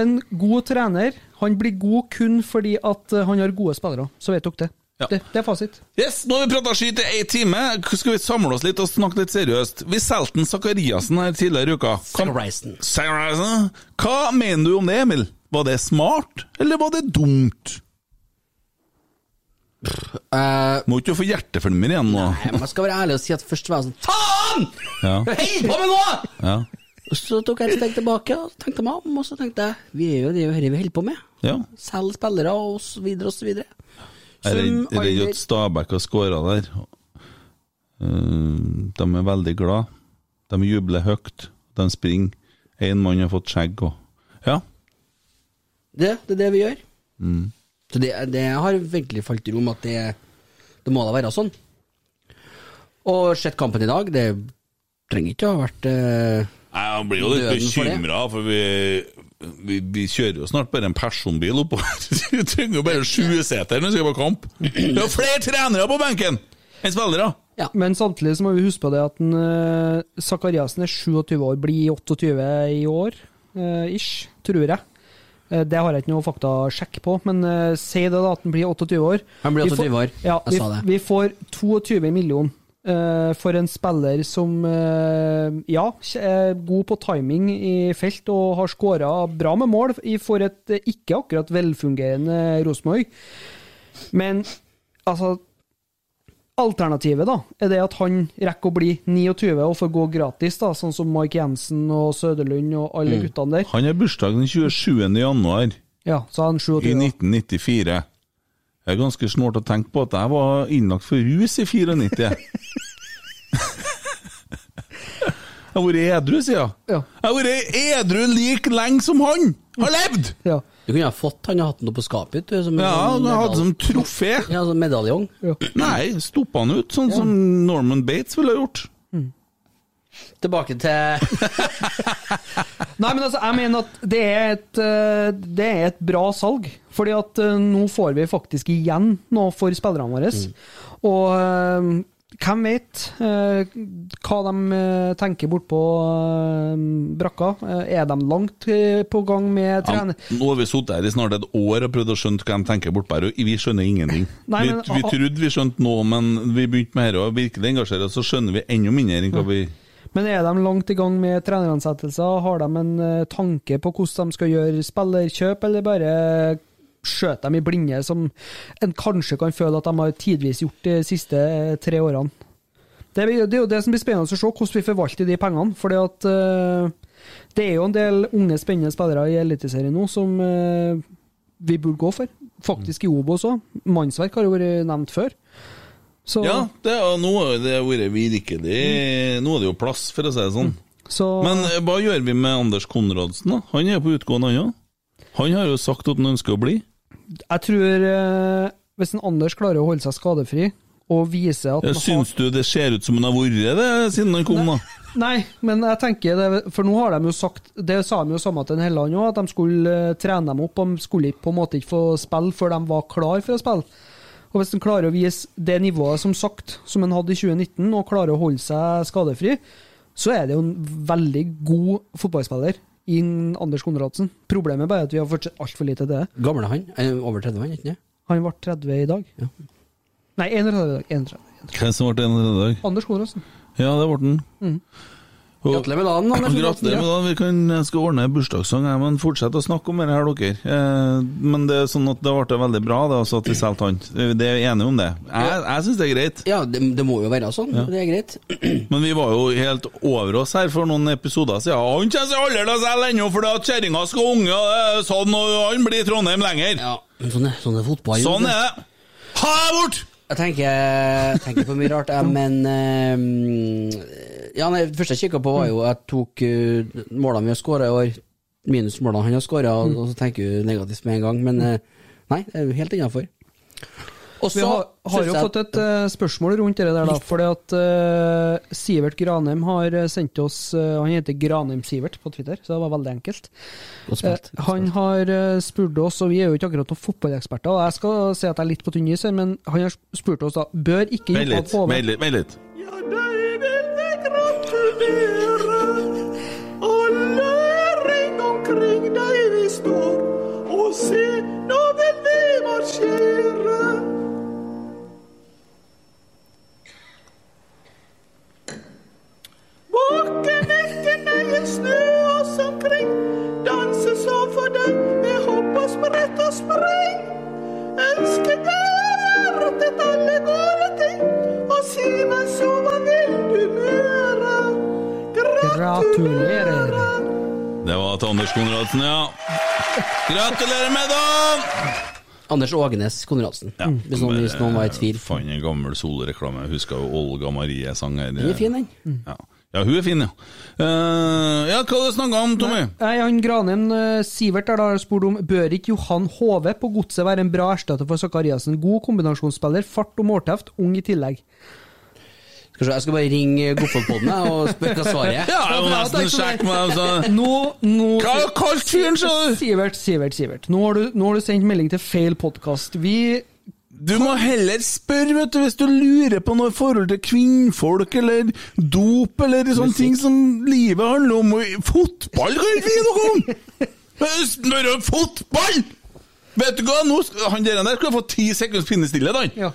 en god trener. Han blir god kun fordi at han har gode spillere. Så vet dere det. Ja. Det, det er fasit. Yes, Nå har vi prata skyt i én time. Skal vi samle oss litt og snakke litt seriøst? Vi solgte en Sakariassen her tidligere i uka. Sakarisen Sakariassen. Sakariassen. Hva mener du om det, Emil? Var det smart, eller var det dumt? Uh, Må ikke få hjerteflimmer igjen nå? Nei, Man skal være ærlig og si at først var jeg sånn Faen! Ja. Hva holder på med nå?! Ja. Og Så tok jeg et steg tilbake og tenkte meg om, og så tenkte jeg vi er jo det vi holder på med. ja. Selge spillere og så videre og så videre. Jeg er redd, at Stabæk har skåra der. Eh, De er veldig glad. De jubler høyt. De springer. Én mann har fått skjegg òg. Ja. Det, det er det vi gjør. Mm. Så det, det har virkelig falt i rom at det, det må da være sånn. Og sett kampen i dag, det trenger ikke å ha vært eh, Nei, Han blir jo litt bekymra, for for vi, vi, kjører jo snart bare en personbil oppover. Vi trenger jo bare sjuseter når vi skal på kamp. Vi har flere trenere på benken enn spillere! Ja. Men samtidig så må vi huske på det at eh, er 27 år, blir 28 i år, uh, ish, tror jeg. Uh, det har jeg ikke noe faktasjekk på, men uh, si det da at han blir 28 år. Han blir 28 får- år. Ja, Jeg vi, sa det. vi får 22 millioner for en spiller som eh, ja, er god på timing i felt og har skåra bra med mål i- for et eh, ikke akkurat velfungerende Rosenborg. Men altså Alternativet da, er det at han rekker å bli 29 og får gå gratis, da, sånn som Mike Jensen og Søderlund og alle Mm. guttene der. Han har bursdag den 27. januar Ja, så han i 27. da. 1994. Det er ganske snålt å tenke på at jeg var innlagt for rus i 94. Jeg har vært edru, sier jeg. Ja. Jeg har vært edru like lenge som han har levd! Ja. Du kunne ha fått han og hatt han opp på skapet. Du, som Ja, han hadde som trofé. Ja, som medaljong. Nei, stoppa han ut, sånn som Norman Bates ville ha gjort. Tilbake til Nei, men altså, jeg mener at det er et, eh, det er et bra salg. Fordi at eh, nå får vi faktisk igjen noe for spillerne våre. Og eh, hvem vet eh, hva de tenker bortpå uh, brakka? Er de langt på gang med Ja, nå har vi sittet her i snart et år og prøvd å skjønne hva de tenker bortpå her, og vi skjønner ingenting. Nei, vi, men- vi trodde vi skjønte noe, men vi begynte med dette og virkelig engasjere oss, så skjønner vi enda mindre enn hva vi Men er de langt i gang med treneransettelser? Har de en eh, tanke på hvordan de skal gjøre spillerkjøp, eller bare skjøter dem i blinde, som en kanskje kan føle at de har tidvis gjort de siste eh, tre årene? Det, er jo det som blir spennende å se, hvordan vi forvalter de pengene. fordi at eh, det er jo en del unge, spennende spillere i Eliteserien nå som vi burde gå for. Faktisk i Obos òg. Mannsverk har jo vært nevnt før. Så, Ja, det, er- nå har det vært virkelig Nå er det jo plass, for å si det sånn. så Men eh, hva gjør vi med Anders Konradsen, da? Han er på utgående, han òg. Han har jo sagt at han ønsker å bli. Jeg tror eh, hvis en Anders klarer å holde seg skadefri og vise at Ja, Syns har... du det ser ut som han har vært det siden han kom, da? Nei, men jeg tenker det, For nå har de jo sagt Det sa de jo samme til Helland òg, at de skulle eh, trene dem opp. De skulle på en måte ikke få spille før de var klar for å spille. Og Hvis han klarer å vise det nivået som sagt, som han hadde i 2019, og klarer å holde seg skadefri, så er det jo en veldig god fotballspiller i Anders Konradsen. Problemet bare er at vi har fortsatt altfor lite til det. Gammel er han? Er han over 30, han, ikke sant? Han ble 30 i dag. Ja. Nei, 31 i dag. 31. Hvem som ble 31 i dag? Anders Konradsen. Ja, det ble han. Mm. Gratulerer med dagen, Anders. Gratulerer med dagen. Vi kan, jeg skal ordne bursdagssang, men fortsett å snakke om det her, dere. Eh, men det er sånn at det ble veldig bra da, altså, at vi solgte han. Det er enige om det. Jeg, jeg syns det er greit. Ja, det, det må jo være sånn. Det er greit. Men vi var jo helt over oss her for noen episoder siden. Han kommer seg aldri til å selge ennå fordi at kjerringa skal unge, og sånn, og han blir i Trondheim lenger. Ja, men sånn er, sånn er fotball. Sånn er det. Ha deg bort! Jeg tenker, tenker på mye rart, jeg, men eh, Ja, nei, Det første jeg kikka på, var jo Jeg tok uh, målene vi har skåra i år, minus målene han har skåra, og, og så tenker du negativt med en gang. Men uh, nei, det er jo helt innafor. Vi har, har jo jeg- fått et uh, spørsmål rundt det der, da. Fordi at uh, Sivert Granheim har sendt oss uh, Han heter Granheim-Sivert på Twitter, så det var veldig enkelt. Eh, han har spurt oss, og vi er jo ikke akkurat noen fotballeksperter, og jeg skal si at jeg er litt på tynn is her, men han har spurt oss da Bør ikke Vent litt, vent litt. Ja, vil vi gratulere. Alle ring omkring deg vi står, og se, nå vil vi marsjere. Etter deg er snø oss omkring, danse så for deg med hopp og sprett og spring. Ønske deg hjertet alle gode ting, og si meg så hva vil du mere? Gratulerer. Det var til Anders Konradsen, ja. Gratulerer med dagen! Anders Ågenes Konradsen, hvis, noen, hvis noen var i tvil. Fant en gammel solreklame. Husker jo Olga Marie sang her. Den er fin, den. Ja. ja, hun er fin, ja. Uh, ja, hva har du snakka om, Tommy? Nei, han Granheim uh, Sivert der da har spurt om Bør ikke Johan Hove på godset være en bra erstatter for Sakariassen? God kombinasjonsspiller, fart og målteft, ung i tillegg. Skal se, jeg skal bare ringe Goffelpodden og spørre hva svaret er. Ja, jeg må nesten sjekke meg altså. Nå, nå Hva har du kalt fyren, sa du? Sivert, Sivert, Sivert. Nå har du, nå har du sendt melding til feil podkast. Vi Du må heller spørre, vet du, hvis du lurer på noe i forhold til kvinnfolk eller dop eller sånne ting som livet handler om. Fotball kan ikke vi noe om! Spørre om fotball! Vet du hva, nå han der der skal få ti sekunders pinnestille, da. Ja.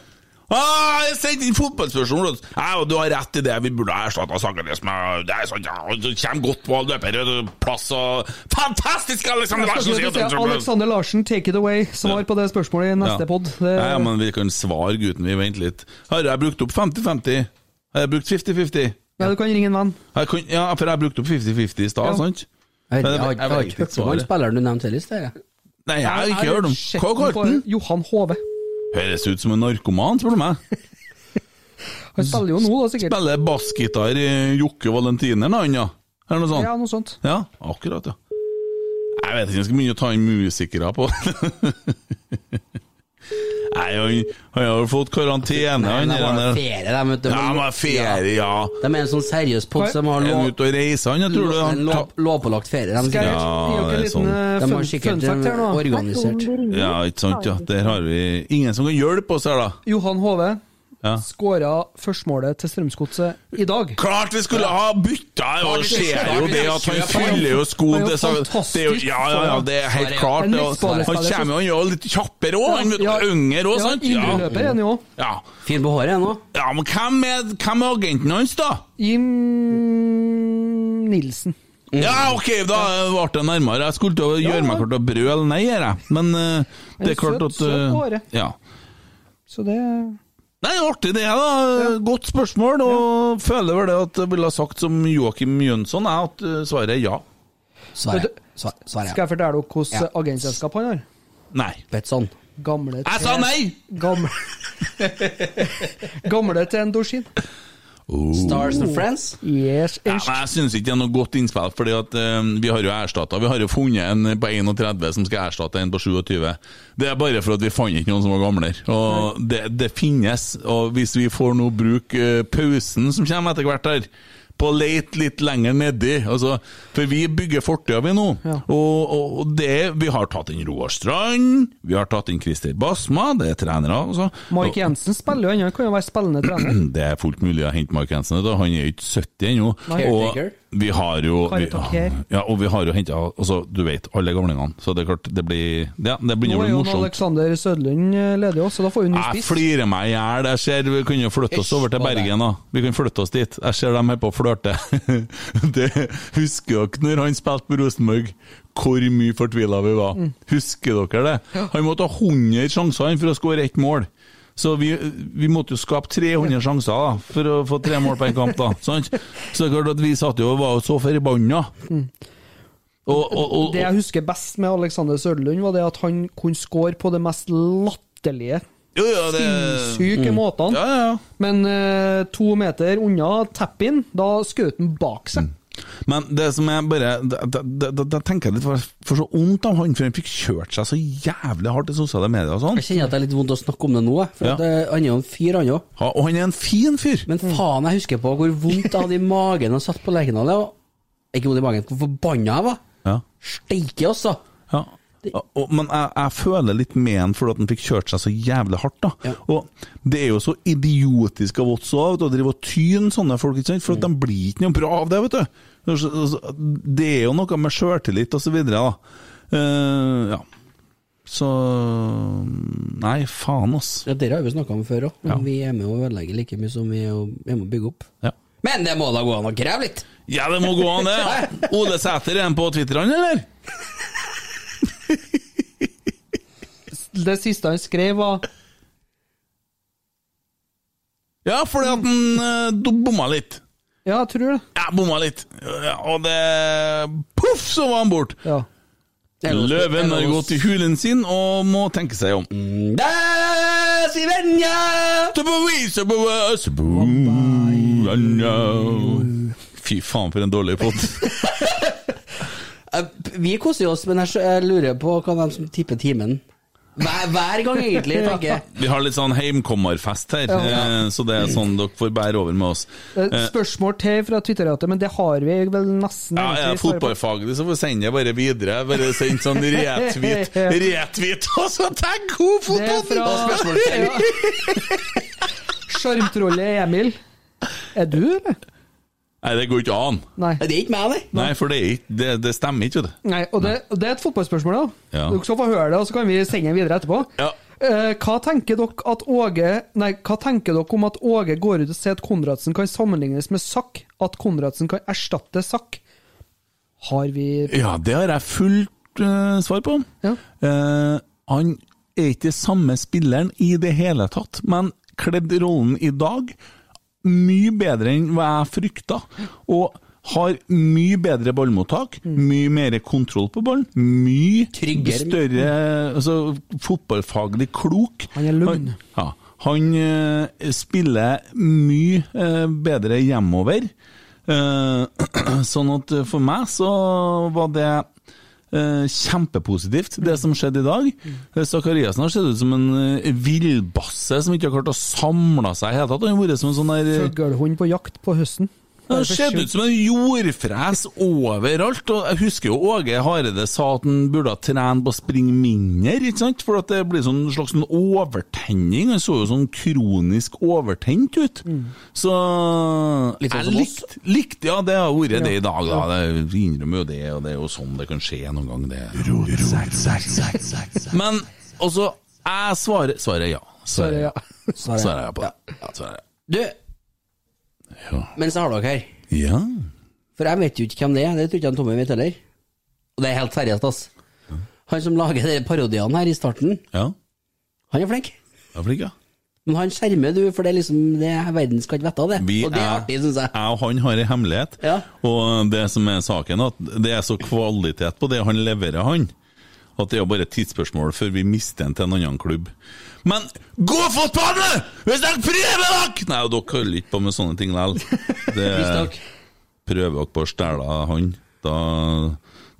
Ah, jeg sendte inn fotballspørsmål. Ja, du har rett i det, vi burde ha erstatta Sakarias med Det er sånn, ja, det kommer godt på løperplass og Fantastisk, Alexander Larsen! si Alexander Larsen, take it away. Svar på det spørsmålet i neste Ja. pod. Det... ja, men vi kan svare, gutten. Vi venter litt. Har jeg brukt opp 50-50? Har jeg brukt 50-50? Ja, du kan ringe en venn. Jeg kan- Ja, for jeg har brukt opp 50-50 i stad, Ja. sant? Jeg, jeg, jeg, jeg jeg har vet ikke ikke hørt om han svaret. spilleren du nevnte sist. jeg. Nei, jeg har ikke hørt om sett Hva den kalte på han? Johan Hove. Høres ut som en narkoman, spør du meg. Han spiller jo nå, da, sikkert. Spiller bassgitar i Jokke Valentineren, han, ja. Eller noe sånt? Ja, noe sånt. Ja, akkurat, ja. Jeg vet ikke, jeg skal begynne å ta inn musikere på Nei, han, han har jo fått karantene, Nei, han det var ferie, de, vet du. Ja, men ferie, ja. De er en sånn seriøs pod som har lov, ute og reiser, han? Jeg tror det han lovpålagt ferie. De, Skal jeg Ja, gi dere det er en liten sånn. eh, de har sikkert nå? organisert. Ja, ikke sant, ja. Der har vi ingen som kan hjelpe oss her, da. Johan Hove Ja. skåra førstemålet til Strømsgodset i dag. Klart vi skulle ha bytta! Og vi ser jo det at han fyller jo sko er det, er jo, Ja, ja, ja, det er helt klart. Og- Han kommer jo er litt kjappere òg, han vet yngre òg, sant? Ja. løper er han jo. Ja. Fin på håret ennå. ja, men hvem er, hvem er agenten hans, da? Jim Nilsen. Ja, ok, da ble det nærmere. Jeg skulle til å gjøre meg klart å brøle nei, jeg. Men uh, det er klart at håret. Ja. Så det Nei, artig det, da. Godt spørsmål. Og føler vel det at jeg ville ha sagt som Joakim Jønsson, er at eh, svaret er ja. Svaret. Svar, svaret. Skal jeg fortelle dere hvilket Ja. agentselskap han har? Nei. Betson. Gamle Jeg sa nei! Gamle, Gamle til Endorsin. Stars and Friends. Yes. Ja, men jeg syns ikke det er noe godt innspill, fordi at eh, vi har jo erstatta Vi har jo funnet en på 31 som skal erstatte en på 27. Det er bare for at vi fant ikke noen som var gamlere. Og det, det finnes, og hvis vi får nå bruke uh, pausen som kommer etter hvert her, på å lete litt lenger nedi. Altså, for vi bygger fortida, vi nå. Ja. Og, og, og det Vi har tatt inn Roar Strand, vi har tatt inn Christer Basma, det er trenere. Altså. Mark Jensen spiller jo, han kan jo være spillende trener. Det er fullt mulig å hente Mark Jensen. da. Han er jo ikke 70 ennå. Vi har jo vi, ja, og vi har jo henta altså, Du vet, alle gamlingene. Så det er klart, det blir ja, Det Nå begynner å er jo. Alexander Sødlund eh, ledig også, så da får vi ny Jeg flirer meg i hjel. Jeg ser Vi kunne flytte oss over til Bergen, da. Vi kan flytte oss dit. Jeg ser dem her på å flørte. det husker dere når han spilte på Rosenborg? Hvor mye fortvila vi var. Mm. Husker dere det? Han måtte ha 100 sjanser for å skåre ett mål. Så vi, vi måtte jo skape 300 sjanser da, for å få tre mål på en kamp. da, sant? Så det er klart at vi satt jo og var jo så forbanna. Og, og, og, Det jeg husker best med Alexander Sørlund, var det at han kunne score på det mest latterlige, jo, ja, det, syke måtene. ja, ja, ja. Men uh, to meter unna tap-in, da skjøt han bak seg. Men det som jeg bare Da, da, da, da tenker jeg litt for, for så vondt av han, for han fikk kjørt seg så jævlig hardt i sosiale medier og sånn. Jeg kjenner at det er litt vondt å snakke om det nå, for Ja. at, eh, han er jo en fyr, han òg. Ja, og han er en fin fyr! Men faen, jeg husker på hvor vondt jeg hadde i magen og satt på Lerkendal. Ikke vondt i magen, hvor forbanna jeg var. Ja. Steike, altså. ja. Og, men jeg, jeg føler litt med han fordi han fikk kjørt seg så jævlig hardt. da. Ja. Og det er jo så idiotisk av oss òg, å drive og tyne sånne folk, ikke sant? for at de blir ikke noe bra av det. vet du. Det er jo noe med sjøltillit og så videre. da. Eh, ja. Så Nei, faen, ass. Ja, Dere har vi snakka om før òg. Ja. Vi er med å ødelegge like mye som vi er med å bygge opp. Ja. Men det må da gå an å kreve litt! Ja, det må gå an, det. Ole Sæter, er han på Twitter, han, eller? Det siste han skrev, var Ja, fordi at han uh, bomma litt. Ja, jeg tror det. Ja, bomma litt. Ja, og det Poff, så var han bort! Ja. Løven har gått i hulen sin og må tenke seg om. Fy faen, for en dårlig pod. Eh, Vi koser oss, men jeg, lurer på hva de som tipper timen hver, hver gang, egentlig, tenker jeg. Vi har litt sånn heimkommerfest her, Ja. ja. så det er sånn dere får bære over med oss. Eh, spørsmål til fra Twitterratet, men det har vi vel nesten Ja, er det fotballfaglig, så får vi sende det bare videre. Bare send sånn retweet, retweet, og så tenk hun Det er fotballen! Sjarmtrollet Emil. Er du, eller? Nei, det går ikke an. Nei. Det er ikke meg, det. Nei, for det, er ikke, det, det stemmer ikke, vet du. Nei, og det, og det er et fotballspørsmål, da. Ja. Dere skal få høre det, og så kan vi sende den videre etterpå. Ja. Eh, hva tenker dere at Åge Nei, hva tenker dere om at Åge går ut og sier at Konradsen kan sammenlignes med Sakk? At Konradsen kan erstatte Sakk? Har vi Ja, det har jeg fullt uh, svar på. Ja. Eh, han er ikke samme spilleren i det hele tatt, men kledd rollen i dag mye bedre enn hva jeg frykta. Og har mye bedre ballmottak, mye mer kontroll på ballen, mye Tryggere. større altså, fotballfaglig klok. Han er lugn. Ja, han uh, spiller mye uh, bedre hjemover. Uh, sånn at for meg så var det kjempepositivt, det som skjedde i dag. Eh, Zakariassen har sett ut som en eh, villbasse som ikke har klart å samle seg i det hele tatt. Han har vært som en sånn der eh, Fuglehund på jakt på høsten. Det ser ut som en jordfres overalt. og Jeg husker jo Åge Hareide sa at han burde ha trent på å springe mindre, ikke sant? for at det blir sånn slags sånn overtenning. Han så jo sånn kronisk overtent ut. Så Litt sånn jeg som oss. likt, Ja, det har vært det i dag, da. Det innrømmer jo det, og det er jo sånn det kan skje noen gang, det. Men også Jeg svarer Svarer ja. Svarer ja. Svarer ja på det. Svarer jeg. Du, Ja. mens jeg har dere her ja. For jeg vet jo ikke hvem det er, det tror ikke han Tommy vet heller. Og det er helt seriøst, ass. Han som lager de parodiene her i starten, Ja. han er flink. Jeg er flink, ja. Men han skjermer du, for det er liksom det, verden skal ikke vite av det. Vi og det er, er- artig, syns jeg. Jeg og han har en hemmelighet, Ja. og det som er saken, at det er så kvalitet på det han leverer, han, at det er bare et tidsspørsmål før vi mister en til en annen klubb. Men gå fotball, du! Hvis dere prøver dere! Nei, og dere holder ikke på med sånne ting likevel. Prøver dere på å stjele han, da,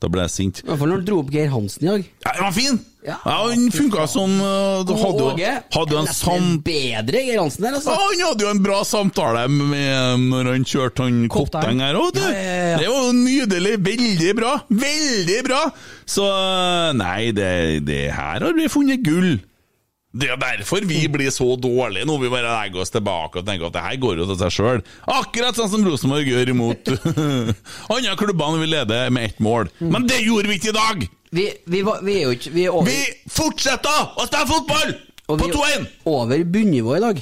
da ble jeg sint. I hvert fall når du dro opp Geir Hansen i dag. Ja, han var fin! Ja. Ja, han funka som uh, du hadde, jo- hadde en sam... bedre Geir Hansen der, altså. Ja, Han hadde jo en bra samtale med når han kjørte han Kotteng. Her òg, du. Ja, ja, ja. Det var jo nydelig. Veldig bra. Veldig bra! Så nei, det, det her har vi funnet gull. Det er derfor vi blir så dårlige nå. Vi bare legger oss tilbake og tenker at det her går jo til seg sjøl. Akkurat sånn som Rosenborg gjør imot andre klubbene vi leder med ett mål. Men det gjorde vi ikke i dag! Vi, vi, var, vi er jo ikke Vi er over, Vi fortsetter å spille fotball! og På er 2-1! over bunnivå i dag.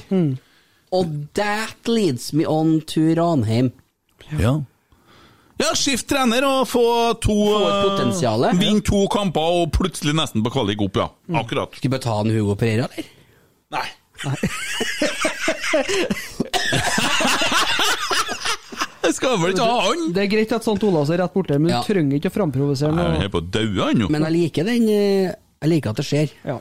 Og that leads me on to Ranheim. Ja. Ja, skift trener og få to Vinne eh. Vinne to kamper og plutselig nesten på kvalik opp, ja. Akkurat. Skal vi bare ta en Hugo Pereira, eller? Nei. Nei. skal vel ikke ha han! Det er greit at sånt Olavs er rett borte, men Ja. du trenger ikke å framprovosere Jeg er på å daue, han jo. Men jeg liker den eh, Jeg liker at det skjer. Ja.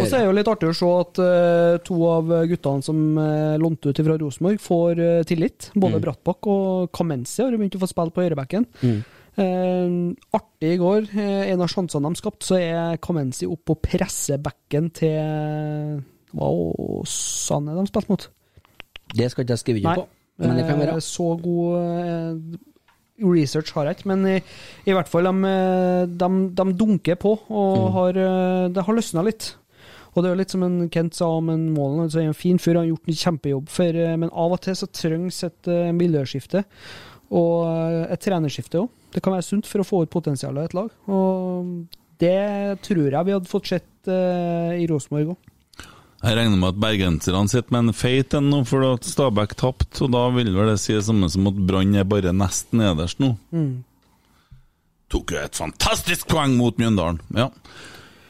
Og så er det jo litt artig å se at uh, to av guttene som uh, lånte ut fra Rosenborg, får uh, tillit. Både Brattbakk og Kamenzi har begynt å få spille på høyrebekken. Eh, artig i går, en av sjansene de skapte, så er Kamenzi opp på pressebekken til Hva Åsane de spilte mot? det skal ikke jeg skrive under på, men det kan være. Så god research har jeg ikke, men i, i hvert fall de, de, de dunker på, og Mm. har, det har løsna litt. Og det er jo litt som en Kent sa om en Målen, altså en fin fyr, han har gjort en kjempejobb, for, eh, men av og til så trengs et eh, miljøskifte. Og eh, et trenerskifte òg. Det kan være sunt for å få ut potensialet i et lag. Og det tror jeg vi hadde fått sett i Rosenborg òg. Jeg regner med at bergenserne sitter med en feit en nå, for at Stabæk tapte, og da vil vel det si det samme som at Brann er bare nest nederst nå. Tok jo et fantastisk poeng mot Mjøndalen, ja.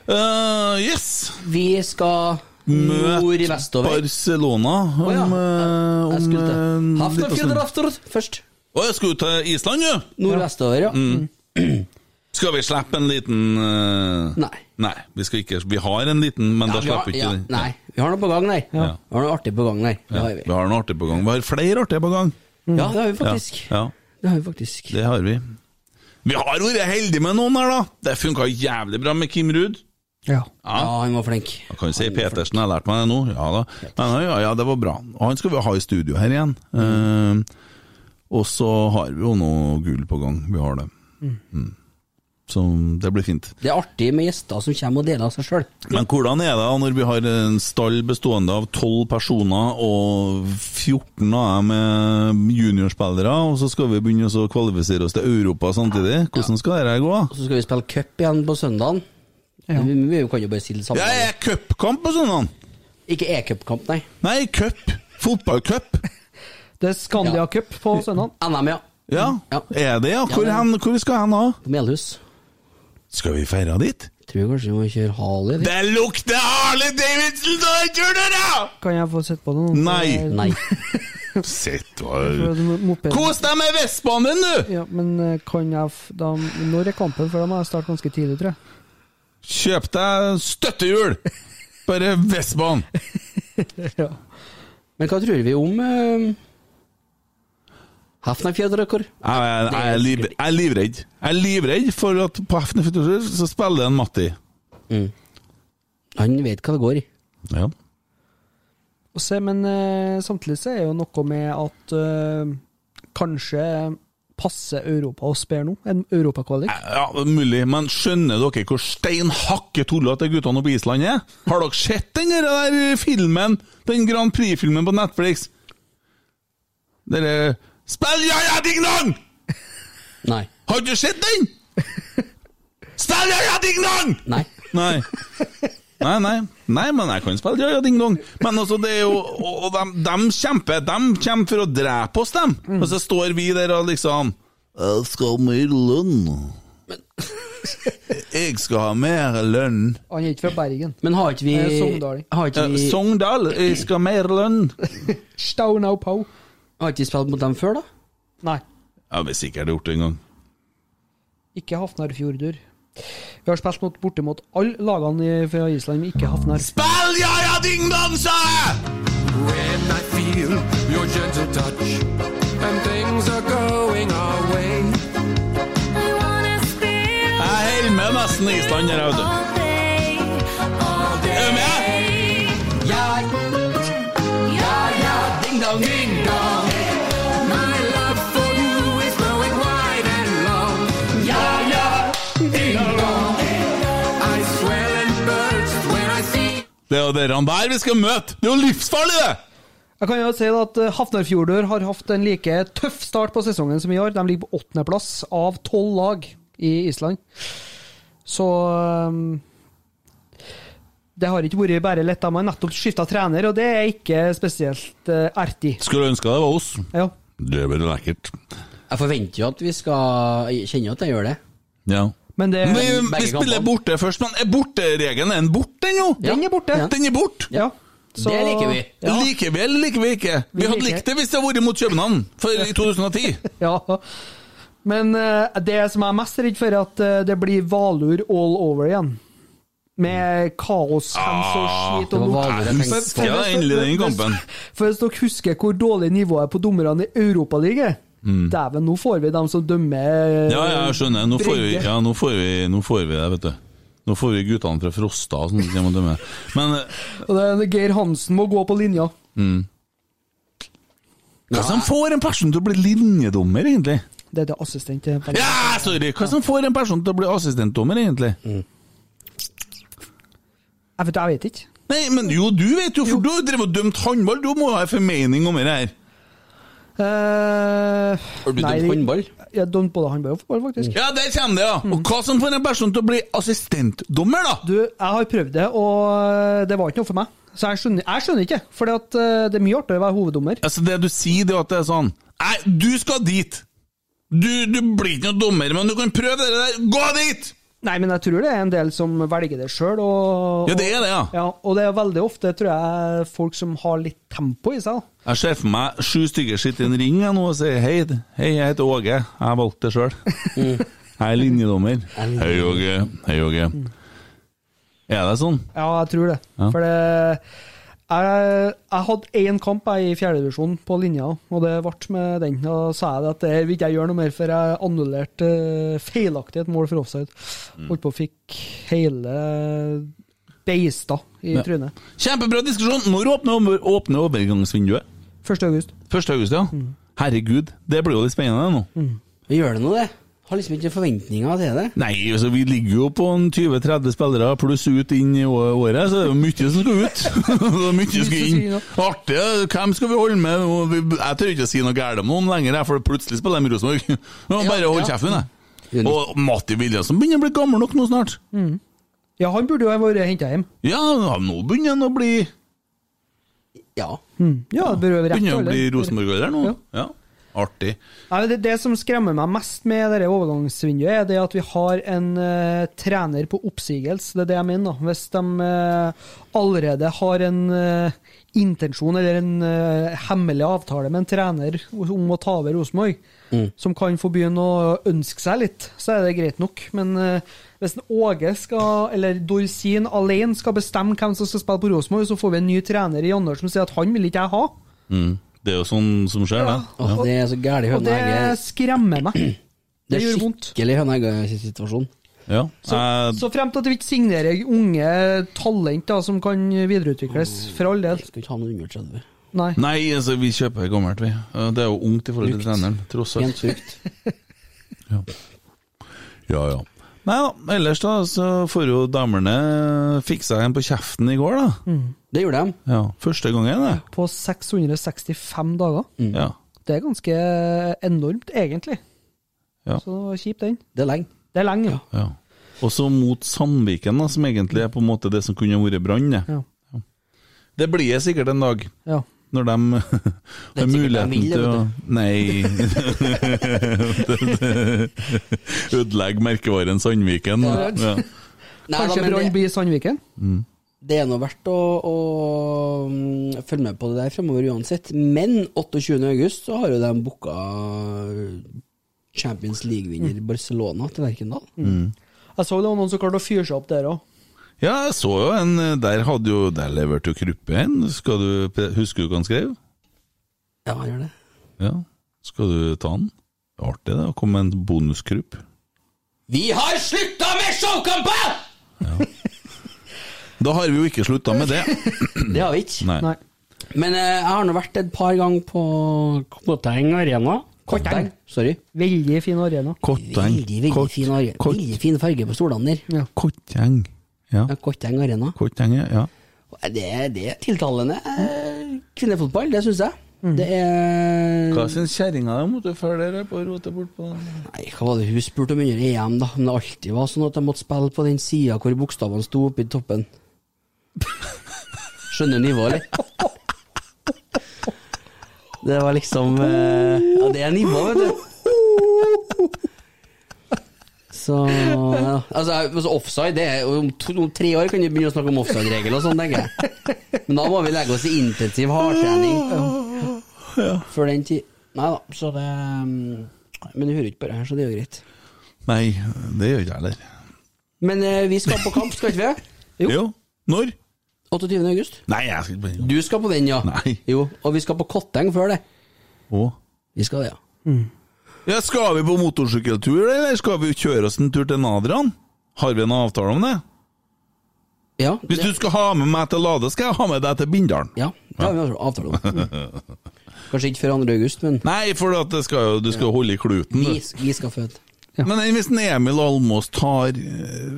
Eh, yes! Vi skal i vestover. Barcelona om, oh, ja. jeg, Jeg om eh, Haftarfjord, først. Å, jeg skulle til Island, jo! Nordvestover, ja. Mm. Skal vi slippe en liten uh... Nei. Nei, vi skal ikke Vi har en liten, men Ja, da slipper vi ikke ja, den. nei, vi har noe på gang, nei. Ja. Vi har noe artig på gang, nei. Ja, har vi. vi har noe artig på gang. Vi har flere artige på gang. Ja, det har vi faktisk. ja, Det har vi faktisk. det har vi. Vi har vært heldige med noen her, da. Det funka jævlig bra med Kim Ruud. Ja. Ja, han var flink. Jeg kan jo si Petersen, jeg har lært meg det nå. Ja da. Men ja, ja, det var bra. Og han skal vi ha i studio her igjen. Eh, og så har vi jo noe gull på gang. Vi har det. Mm. Så det blir fint. Det er artig med gjester som kommer og deler av seg sjøl. Men hvordan er det da når vi har en stall bestående av 12 personer, og 14 av dem er juniorspillere, og så skal vi begynne å kvalifisere oss til Europa samtidig? Hvordan skal dette gå? Og så skal vi spille cup igjen på søndagen. Ja. Vi, vi kan jo bare si det samme. Ja, er cupkamp på søndag? Ikke e-cupkamp, nei. Nei, cup. Fotballcup. Det er Scandia Ja. Cup på søndag. NM, ja. Ja, Ja. er det, ja? Hvor, Ja, hen, hvor skal hen da? På Melhus. Skal vi feire dit? Tror kanskje vi må kjøre Harley. Det lukter Harley Davidson da, kjører dere! Kan jeg få sett på det nå? Nei. Nei. Sitt og Kos deg med Vestbanen du! Ja, men eh, kan jeg f da, Når er kampen? For da må jeg starte ganske tidlig, tror jeg. Kjøp deg støttehjul! Bare Vestbanen. Ja. Men hva tror vi om uh, Hafnarfjordrekord. Jeg, jeg, jeg, er liv, jeg er livredd. Jeg er livredd for at på Hefne så spiller en Matti. Han vet hva det går i. Ja. Og se, men uh, samtidig så er det jo noe med at uh, kanskje passer Europa oss bedre nå, enn europakvalik. ja, det er mulig, men skjønner dere hvor stein hakke tullete guttene på Island er? Har dere sett den der, filmen, den Grand Prix-filmen på Netflix? Dere Spill ja-ja ding-dong! Nei. Har du sett den? Spill ja-ja ding-dong! Nei. Nei. Nei, nei, nei, men jeg kan spille ja, ja, ding dong. Men altså, det er jo Og, og de, de kjemper, de kommer for å drepe oss, dem. Og så står vi der og liksom Jeg skal ha mer lønn. Jeg skal ha mer lønn. Han er ikke fra Bergen. Men har ikke vi Eh, Sogndal. Har ikke vi, Sogndal, jeg skal ha mer lønn. Staunau Pau. har ikke vi spilt mot dem før, da? Nei, Jeg har sikkert gjort det en gang. ikke Hafnarfjordur. Vi har spilt mot bortimot alle lagene i- fra Island, men ikke Hafnar. Spill ja, ja, ding dong, sa jeg! When I feel your gentle touch and things are going our way. Jeg holder med nesten Island her, vet du. Er du med? My Det er jo dere der vi skal møte. Det er jo livsfarlig, det! Jeg kan jo si at eh, Hafnarfjordur har hatt en like tøff start på sesongen som i år. De ligger på åttendeplass av tolv lag i Island. Så um, Det har ikke vært bare lett. De har nettopp skifta trener, og det er ikke spesielt uh, ertig. Skulle ønske det var oss. Ja. Det blir lekkert. Jeg forventer jo at vi skal Jeg kjenner at jeg gjør det. Ja. Men det Men vi, begge vi spiller kampene. borte først, men er borteregelen er den borte ennå? Den er borte. Ja. Den er borte! Ja. Så- Det liker vi. Ja. Liker vi eller liker vi ikke? Vi, Vi hadde likt det hvis det hadde vært mot København for i 2010. ja. Men uh, det som jeg er mest redd for, er at uh, det blir Valur all over igjen. Med kaos, hens og skit. det Og var lort. Valur jeg Ja, hvis- endelig den kampen. For hvis dere husker hvor dårlig nivået er på dommerne i Europaligaen Dæven, nå får vi dem som dømmer Mm. Ja, ja, jeg skjønner. Nå får vi, ja, nå får vi, nå får vi det, vet du. Nå får vi guttene fra Frosta og sånn som kommer og dømmer. Men eh, Og det er Geir Hansen må gå på linja. hva som får en person til å bli linjedommer, egentlig? Det er det assistent. Ja, sorry! Hva som får en person til å bli assistentdommer, egentlig? Jeg vet, jeg vet ikke. Nei, men jo, du vet jo, for du har drevet og dømt håndball. Du må ha en formening om det her. Eh, Har du nei, dømt håndball? Jeg dømt både håndball og fotball, faktisk. Ja, der kommer det, ja! Og hva som får en person til å bli assistentdommer, da? Du, jeg har prøvd det, og det var ikke noe for meg. Så jeg skjønner, jeg skjønner ikke, for det er mye artigere å være hoveddommer. Altså, det du sier, det er at det er sånn Nei, du skal dit! Du, du blir ikke noen dommer, men du kan prøve det der. Gå dit! Nei, men jeg tror det er en del som velger det sjøl. Og, Ja, det er det, ja. ja. Og det er veldig ofte, tror jeg, folk som har litt tempo i seg. Jeg ser for meg sju stykker sitter i en ring nå og sier hei, hei, jeg heter Åge. Jeg har valgt det sjøl. Jeg er linjedommer. Hei, Åge. Hei, Åge. Er det sånn? Ja, jeg tror det. Ja. For det jeg, jeg hadde én kamp jeg, i fjerdedivisjon på linja, og det ble med den. Da sa jeg det at det vil ikke jeg gjøre noe mer, for jeg annullerte eh, feilaktig et mål for offside. Mm. Holdt på å fikk hele beista i Ja. trynet. Kjempebra diskusjon. Når åpner, åpner overgangsvinduet? 1. august. 1. august, ja. Herregud, det blir jo litt spennende nå. vi Gjør det nå det? Har liksom ikke forventninger til det. Nei, altså vi ligger jo på 20-30 spillere pluss ut inn i året, så det er jo mye som skal ut. mye skal inn. Artig. Hvem skal vi holde med? Jeg tør ikke å si noe galt om noen lenger, for plutselig spiller de i Rosenborg. Bare hold kjeften, jeg. Og Matti Williamsen begynner å bli gammel nok nå snart. Ja, han burde jo ha vært henta hjem. Ja, nå begynner han å bli Ja. Ja, det bør jo være rett Begynner å bli Rosenborg-alder nå. Ja. Ja. Artig. Nei, det, det som skremmer meg mest med dette overgangsvinduet, er det at vi har en uh, trener på oppsigelse. Det er det jeg mener. da. Hvis de uh, allerede har en uh, intensjon eller en hemmelig avtale med en trener om å ta over Rosenborg, som kan få begynne å ønske seg litt, så er det greit nok. Men hvis en Åge skal, eller Dorsin alene skal bestemme hvem som skal spille på Rosenborg, så får vi en ny trener i januar som sier at han vil ikke jeg ha. Det er jo sånn som skjer, det. Åh, det er så gæli Og det skremmer meg. Det Det er gjør vondt. skikkelig høneegg-situasjon. Ja. Så, Jeg- så frem til at vi ikke signerer unge talent da, som kan videreutvikles, for all del. Skal ikke ha noe under 30. Nei. Nei, altså, vi kjøper gammelt, vi. Det er jo ungt i forhold til treneren, tross alt. Frukt. Ja, ja. Nei da, ellers da, så får jo damene fiksa en på kjeften i går, da. Det gjorde de. Ja, Første gangen, det. På 665 dager. Ja. Det er ganske enormt, egentlig. Ja. Så kjip den. Det er lenge. Det er lenge, ja. ja. Og så mot Sandviken, da, som egentlig er på en måte det som kunne vært Brann. Ja. Det blir det sikkert en dag, ja. Når de har muligheten til å Nei Ødelegge merkevaren Sandviken. Ja. Nei, Kanskje Brann blir Sandviken? det er nå verdt å, å mm, følge med på det der fremover uansett. Men 28. august så har jo de booka Champions League-vinner Barcelona til Lerkendal. Jeg så det var noen som klarte å fyre seg opp der òg. Ja, jeg så jo en Der hadde jo Der leverte jo Kruppe en. Skal du Husker du hva han skrev? Ja, han gjør det. Ja. Skal du ta den? Det Artig, det. Å komme med en bonuskrupp. Vi har slutta med showkamper! Da har vi jo ikke slutta med det. Det har vi ikke. Nei. Nei. Men eh, jeg har nå vært et par ganger på Kotteng Arena. Kotteng. Sorry. Veldig fin arena. Kotteng. Veldig, veldig Kott- fin, arena. Kott- veldig fin farge på stolene der. Ja. Kotteng. Ja. Ja, Kotteng Arena. Kotteng, ja. Det, det er tiltalende eh, kvinnefotball, det syns jeg. Det er Hva syns kjerringa om at du følger dere på å rote bort på Nei, hva var det hun spurte om under EM, da? Om det alltid var sånn at de måtte spille på den sida hvor bokstavene sto oppi i toppen. Skjønner nivået, eller? Det var liksom eh, Ja, det er nivå, vet du. Så ja. Altså, altså offside det er, om, to, om tre år kan vi begynne å snakke om offside-regel og sånn, tenker jeg. Men da må vi legge oss i intensiv hardtrening før den tid. Nei da, så det mm, Men du hører ikke på det her, så det er jo greit. Nei, det gjør ikke jeg heller. Men eh, vi skal på kamp, skal ikke vi? Jo. Når? 28. august. Nei, jeg skal ikke Du skal på den, ja. Nei. Jo, og vi skal på Kotteng før det. Å. Vi skal det, ja. Ja, skal vi på motorsykkeltur, eller skal vi kjøre oss en tur til Nadrian? Har vi en avtale om det? Ja, Hvis det, du skal ha med meg til Lade, skal jeg ha med deg til Bindalen. ja, det har vi avtale om. Kanskje ikke før 2. august, men Nei, for skal, du skal holde i kluten. vi, vi skal føde. Men hvis en Emil Almås tar eh,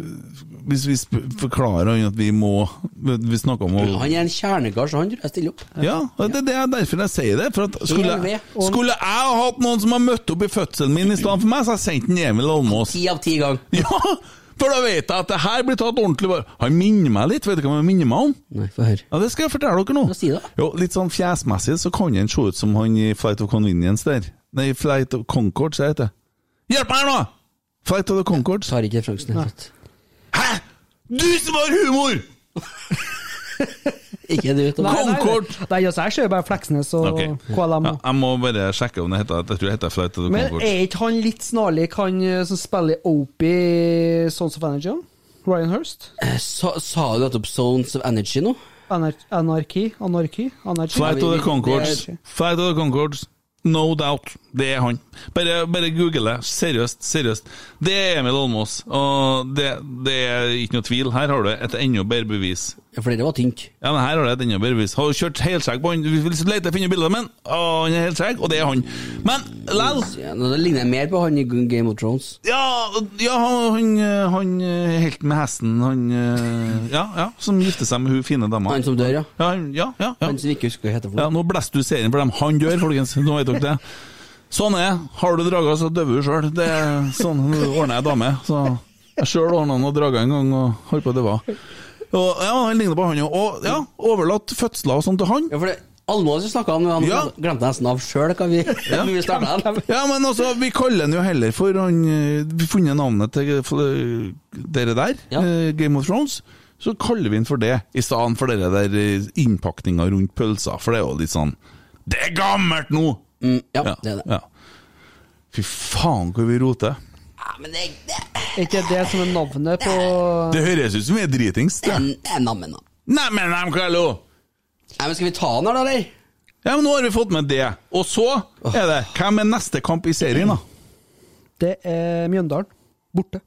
Hvis vi forklarer han at vi må Vi snakker om å Han er en kjernekar, så han tror jeg stiller opp. Ja, og det, det er derfor jeg sier det. For at skulle, jeg, skulle jeg ha hatt noen som har møtt opp i fødselen min i stedet for meg, så har jeg sendt en Emil Almås. Ti av ti ganger. Ja, for da vet jeg at det her blir tatt ordentlig vare Han minner meg litt, vet du hva han minner meg om? Nei, få høre. Ja, Det skal jeg fortelle dere nå. Hva si det. Jo, Litt sånn fjesmessig så kan han se ut som han i Flight of Convenience der. Nei, Flight of Concord, sier jeg det. Hjelp meg her nå! Flight of the Concords. Tar ikke referansen i det hele tatt. Hæ?! Du som har humor! Ikke du, Tom. Nei, nei, Concord. nei, nei, altså, jeg ser bare Fleksnes og Ok. KLM. Ja, jeg må bare sjekke om det heter Jeg tror det heter Flight of the Men er ikke han litt snarlik han eh, som spiller Opie i Sons of Energy? Ryan Hurst? Eh, Sa, sa du nettopp Zones of Energy nå? Anar anarki? Anarki? Anarki? Flight of the Concords. Flight of the Concords. No doubt. Det er han. Bare, bare google det. Seriøst. Seriøst. Det er Emil Almås. Og det, det er ikke noe tvil. Her har du et enda bedre bevis. Det var tynt. Ja, men her har det et enda bedre bevis. Har kjørt helskjegg på han? Hvis du leter, finner bildet han. Å, han er helskjegg, og det er han. Men lell Ja, det ligner mer på han i Game of Thrones. Ja, ja han, han helten med hesten, han eh, Ja, ja, som gifter seg med hun fine dama. Han som dør, ja. Ja, ja, ja, ja. Han som ikke husker hva heter for Ja, nå blåser du serien for dem. Han dør, folkens. Nå vet dere det. Sånn er. Har du drager, så døver du sjøl. Det sånn ordner jeg dame. Så jeg sjøl ordna noen drager en gang og holdt på å dø. Og ja, Han ligner på han jo. Og ja, overlatt fødsler og sånn til han. Ja, for det Almås som snakka om, han Ja. glemte nesten av sjøl hva vi, vi starta den. Ja, men altså, vi kaller han jo heller for han eh, Vi har funnet navnet til dere der, Ja. eh, Game of Thrones. Så kaller vi han for det, i stedet for dere der eh, innpakninga rundt pølsa. For det er jo litt sånn Det er gammelt nå! Mm, ja, det er det. Ja. Fy faen, hvor vi roter. Ja, men det, det, ikke det som er navnet på Det høres ut som vi er dritings. det er- nammen, da. Neimen, MKLO! Nei, men Skal vi ta den her, da, eller? Ja, men nå har vi fått med det. Og så er det Hvem er neste kamp i serien, da? Det er Mjøndalen. Borte.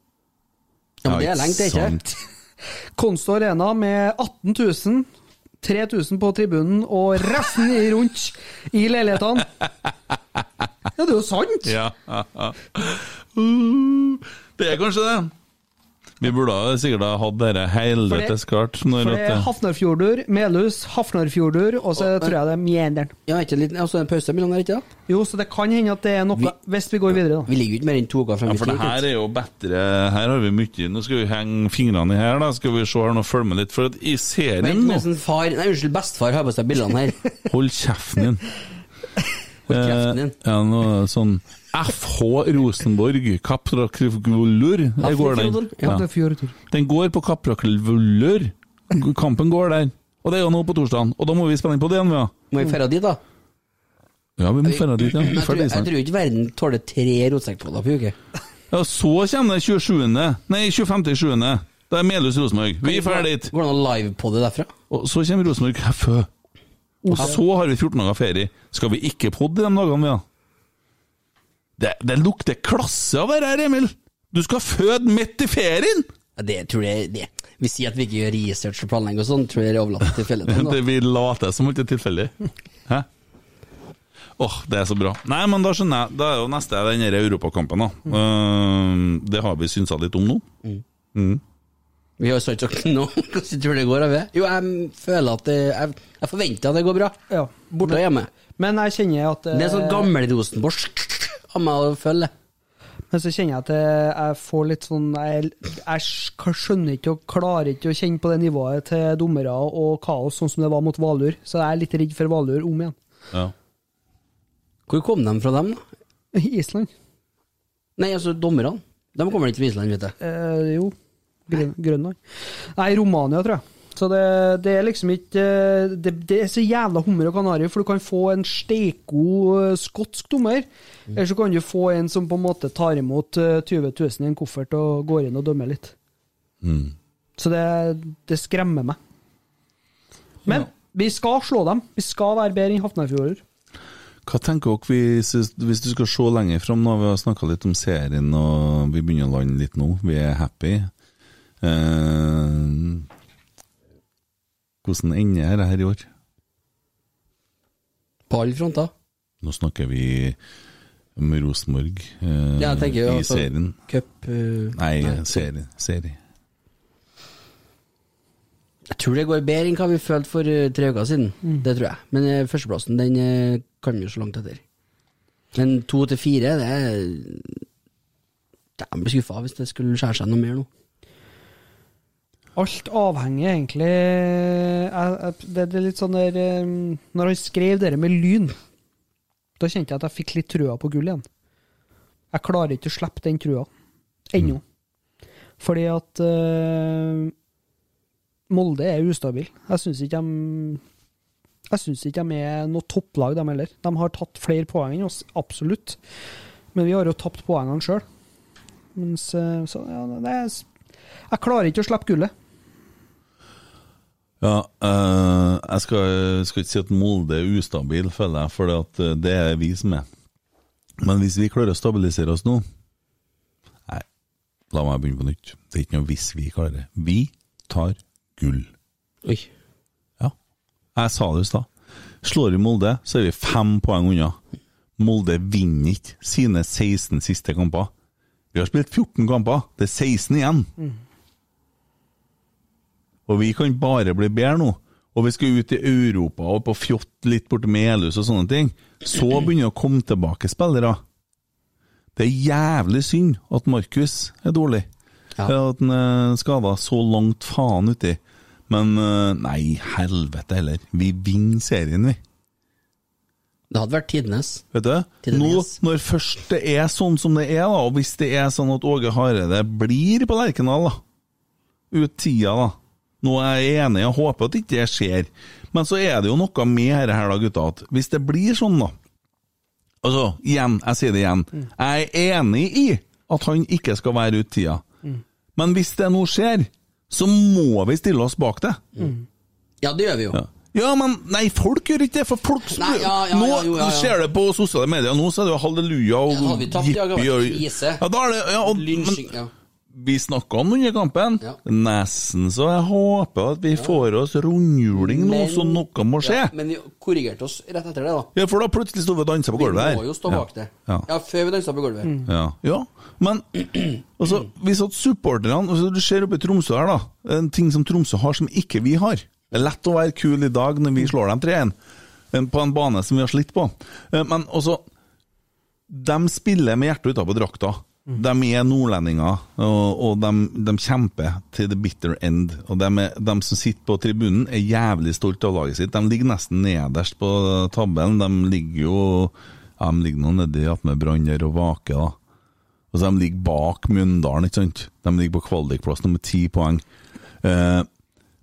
Ja, men det er lenge, det er ikke? sant. Konsto Arena med 18 000. 3000 på tribunen og resten i rundt i leilighetene. Ja, det er jo sant! Ja, ja, ja. Det er kanskje det. Vi burde sikkert ha hatt dette helvetes klart. For det er Hafnarfjordur, Melhus, Hafnarfjordur, og så tror jeg det er Mjøndalen. Ja, ikke en liten, altså en pause mellom der, ikke da? Jo, så det kan hende at det er noe Vi- hvis vi går videre, da. Vi ligger jo ikke mer enn to uker frem ja, for det her er jo bedre Her har vi mye. Nå skal vi henge fingrene i her, da. Skal vi se her nå, følge med litt. For at i serien nå Vent, en far, nei, unnskyld, bestefar har på seg bildene her. Hold kjeften din. Hold kjeften din. Eh, ja, noe sånn FH Rosenborg, Kaprakrivgullur. Der går den. Ja. Hafnarfjordur. Den går på Kaprakrivgullur. Kampen går der. Og det er jo nå på torsdagen. Og da må vi spille inn på det igjen, vi, ja. Må vi dra dit, da? Ja, vi må dra dit, ja. Jeg, tror, jeg tror ikke verden tåler tre rotsekkpodder på uke. Ja, så kommer det 27. Nei, 25. 7. Da er Melhus Rosenborg. Vi er ferdig dit. Går det an å livepodde derfra? Og så kommer Rosenborg FØ. Og så har vi 14 dager ferie. Skal vi ikke podde de dagene, vi, da? Det, det lukter klasse av det her, Emil! Du skal føde midt i ferien! Ja, det tror jeg det. Vi sier at vi ikke gjør research og planlegger og sånn, tror jeg det er overlatt til fjellet. Vi later som alt er tilfeldig. Hæ? Åh, det er så bra. Nei, men da skjønner jeg. Da er jo neste den europakampen, da. Uh, det har vi synsa litt om nå. Vi har sagt sagt nå hvordan tror tror det går. Av det. Jo, jeg føler at det, jeg, jeg forventer at det går bra. Ja. Borte og hjemme. Men jeg kjenner at Det er sånn gammel Rosenborg av meg å følge. Men så kjenner jeg at jeg, jeg får litt sånn Jeg, jeg skjønner ikke og klarer ikke å kjenne på det nivået til dommere og kaos, sånn som det var mot Valur. Så jeg er litt redd for Valur om igjen. Ja. Hvor kom de fra, dem? da? Island? Nei, altså dommerne. De kommer ikke fra Island, vet jeg. Eh, jo. Grøn, Grønland. Nei, Romania, tror jeg. Så det, det er liksom ikke eh, det, det er så jævla hummer og kanari, for du kan få en steikgod eh, skotsk dommer, eller så kan du få en som på en måte tar imot eh, 20 000 i en koffert og går inn og dømmer litt. Så det, det skremmer meg. Men vi skal slå dem. Vi skal være bedre enn Hafnarfjorder. Hva tenker dere hvis, hvis du skal se lenger fram? nå? Vi har snakka litt om serien, og vi begynner å lande litt nå. Vi er happy. Eh, hvordan ender det her i år? På alle fronter. Nå snakker vi om Rosenborg eh, Ja, jeg jo i altså, serien. Cup uh, Nei, serie. serie. Jeg tror det går bedre enn hva vi følte for eh, tre uker siden. Det tror jeg. Men eh, førsteplassen den eh, kan vi jo så langt etter. Men to til fire, det er Jeg blir skuffa hvis det skulle skjære seg noe mer nå. Alt avhenger egentlig det, er litt sånn der Når han skrev det med lyn, da kjente jeg at jeg fikk litt trua på gull igjen. Jeg klarer ikke å slippe den trua ennå. Fordi at uh, Molde er ustabil. Jeg syns ikke de Jeg syns ikke de er noe topplag, de heller. De har tatt flere poeng enn oss, absolutt. Men vi har jo tapt poengene sjøl. Mens eh, Så ja, det er Jeg klarer ikke å slippe gullet. Ja, eh, jeg skal, skal ikke si at Molde er ustabil, føler jeg, for det, det er vi som er. Men hvis vi klarer å stabilisere oss nå Nei, la meg begynne på nytt. Det er ikke noe hvis vi klarer det. Vi tar gull. Oi. Ja, jeg sa det i stad. Slår vi Molde, så er vi fem poeng unna. Molde vinner ikke sine 16 siste kamper. Vi har spilt 14 kamper, det er 16 igjen. Og vi kan bare bli bedre nå. Og vi skal ut i Europa og på fjott litt bort til Elhus og sånne ting. Så begynner det å komme tilbake spillere. Det er jævlig synd at Markus er dårlig. Ja. At han er skada så langt faen uti. Men eh, nei, helvete heller. Vi vinner serien, vi. Det hadde vært tidenes. Vet du? Tidenes. Nå, når først det er sånn som det er, da, og hvis det er sånn at Åge Hareide blir på Lerkendal, da, ut tida, da Nå er jeg enig, jeg håper at ikke det skjer, men så er det jo noe med dette her, da, gutta, at hvis det blir sånn, da Altså, igjen, jeg sier det igjen, jeg er enig i at han ikke skal være ut tida, men hvis det nå skjer, så må vi stille oss bak det. Ja, det gjør vi jo. Ja. Ja, men nei, folk gjør ikke det, for folk Nei, ja, ja, Nå ja, ser det på sosiale medier, nå så er det jo halleluja og jippi og. Ja, da er det ja, og, men. Vi snakka om under kampen. Ja. Nesten så jeg håper at vi får oss rundhjuling nå, så noe må skje. Ja, men vi korrigerte oss rett etter det, da. Ja, for da plutselig sto vi og dansa på gulvet her. Vi må jo stå bak det. Ja. Ja, før vi dansa på gulvet. Ja. ja. Men altså, hvis at supporterne altså, Du ser oppe i Tromsø her, da. En ting som Tromsø har som ikke vi har. Det er lett å være kul i dag når vi slår dem 3-1 på en bane som vi har slitt på. Eh, Men også De spiller med hjertet utapå drakta. De er nordlendinger, og, og de, de kjemper til the bitter end. Og de, er, de som sitter på tribunen, er jævlig stolt av laget sitt. De ligger nesten nederst på tabellen. De ligger jo ja, De ligger nå nedi attmed Brann der og vaker, da. Og så de ligger bak Mjøndalen, ikke sant? De ligger på kvalikplass nummer ti poeng. Eh,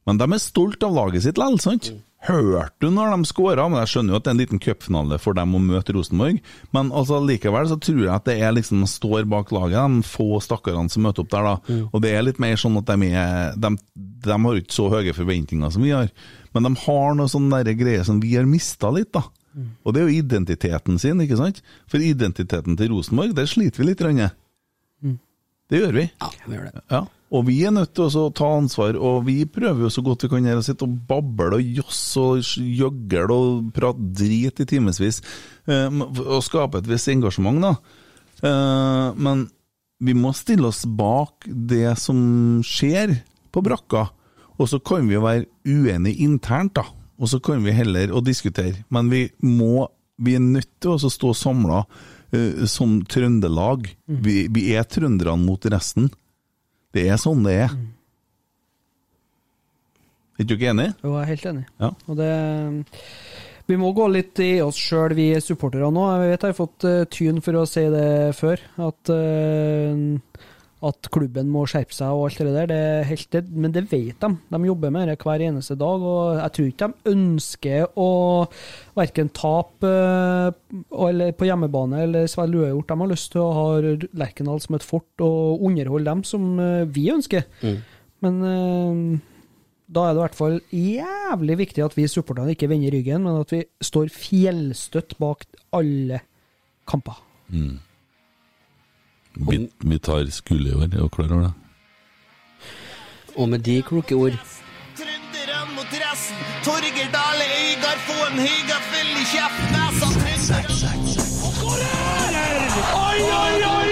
men de er stolt av laget sitt likevel, sant? Hørte du når de skåra? Men jeg skjønner jo at det er en liten cupfinale for dem å møte Rosenborg. Men altså likevel så tror jeg at det er liksom de står bak laget, de få stakkarene som møter opp der, da. Og det er litt mer sånn at de er De, de har ikke så høye forventninger som vi har, men de har noe sånn greier som vi har mista litt, da. Og det er jo identiteten sin, ikke sant? For identiteten til Rosenborg, der sliter vi litt. Mm. Det gjør vi. Ja, vi gjør det. Ja, og vi er nødt til å ta ansvar, og vi prøver jo så godt vi kan her å sitte og bable og josse og gjøgle og prate drit i timevis, eh, og skape et visst engasjement, da. Eh, men vi må stille oss bak det som skjer på brakka, og så kan vi være uenige internt, da. Og så kan vi heller å diskutere, men vi må Vi er nødt til å stå samla som Trøndelag. Vi, vi er trønderne mot resten. Det er sånn det er. Er du ikke enig? Jo, jeg er helt enig. Ja. Og det Vi må gå litt i oss sjøl, vi supportere nå. Jeg vet jeg har fått uh, tyn for å si det før, at, eh, at klubben må skjerpe seg og alt det der. Det er helt, det, men det vet de. De jobber med det hver eneste dag. og Jeg tror ikke de ønsker å verken tape eh, eller på hjemmebane eller svelge uavgjort. De har lyst til å ha Lerkendal som et fort og underholde dem som eh, vi ønsker. Men eh, da er det i hvert fall jævlig viktig at vi supporterne ikke vender ryggen, men at vi står fjellstøtt bak alle kamper. Vi, vi tar år, er dere klar over det? Og med de kloke ord Trønderne mot resten. Torgeir Dale Øygard få en høygafell i kjeften. Jeg sa trønderne. Oi, oi, oi, oi, oi!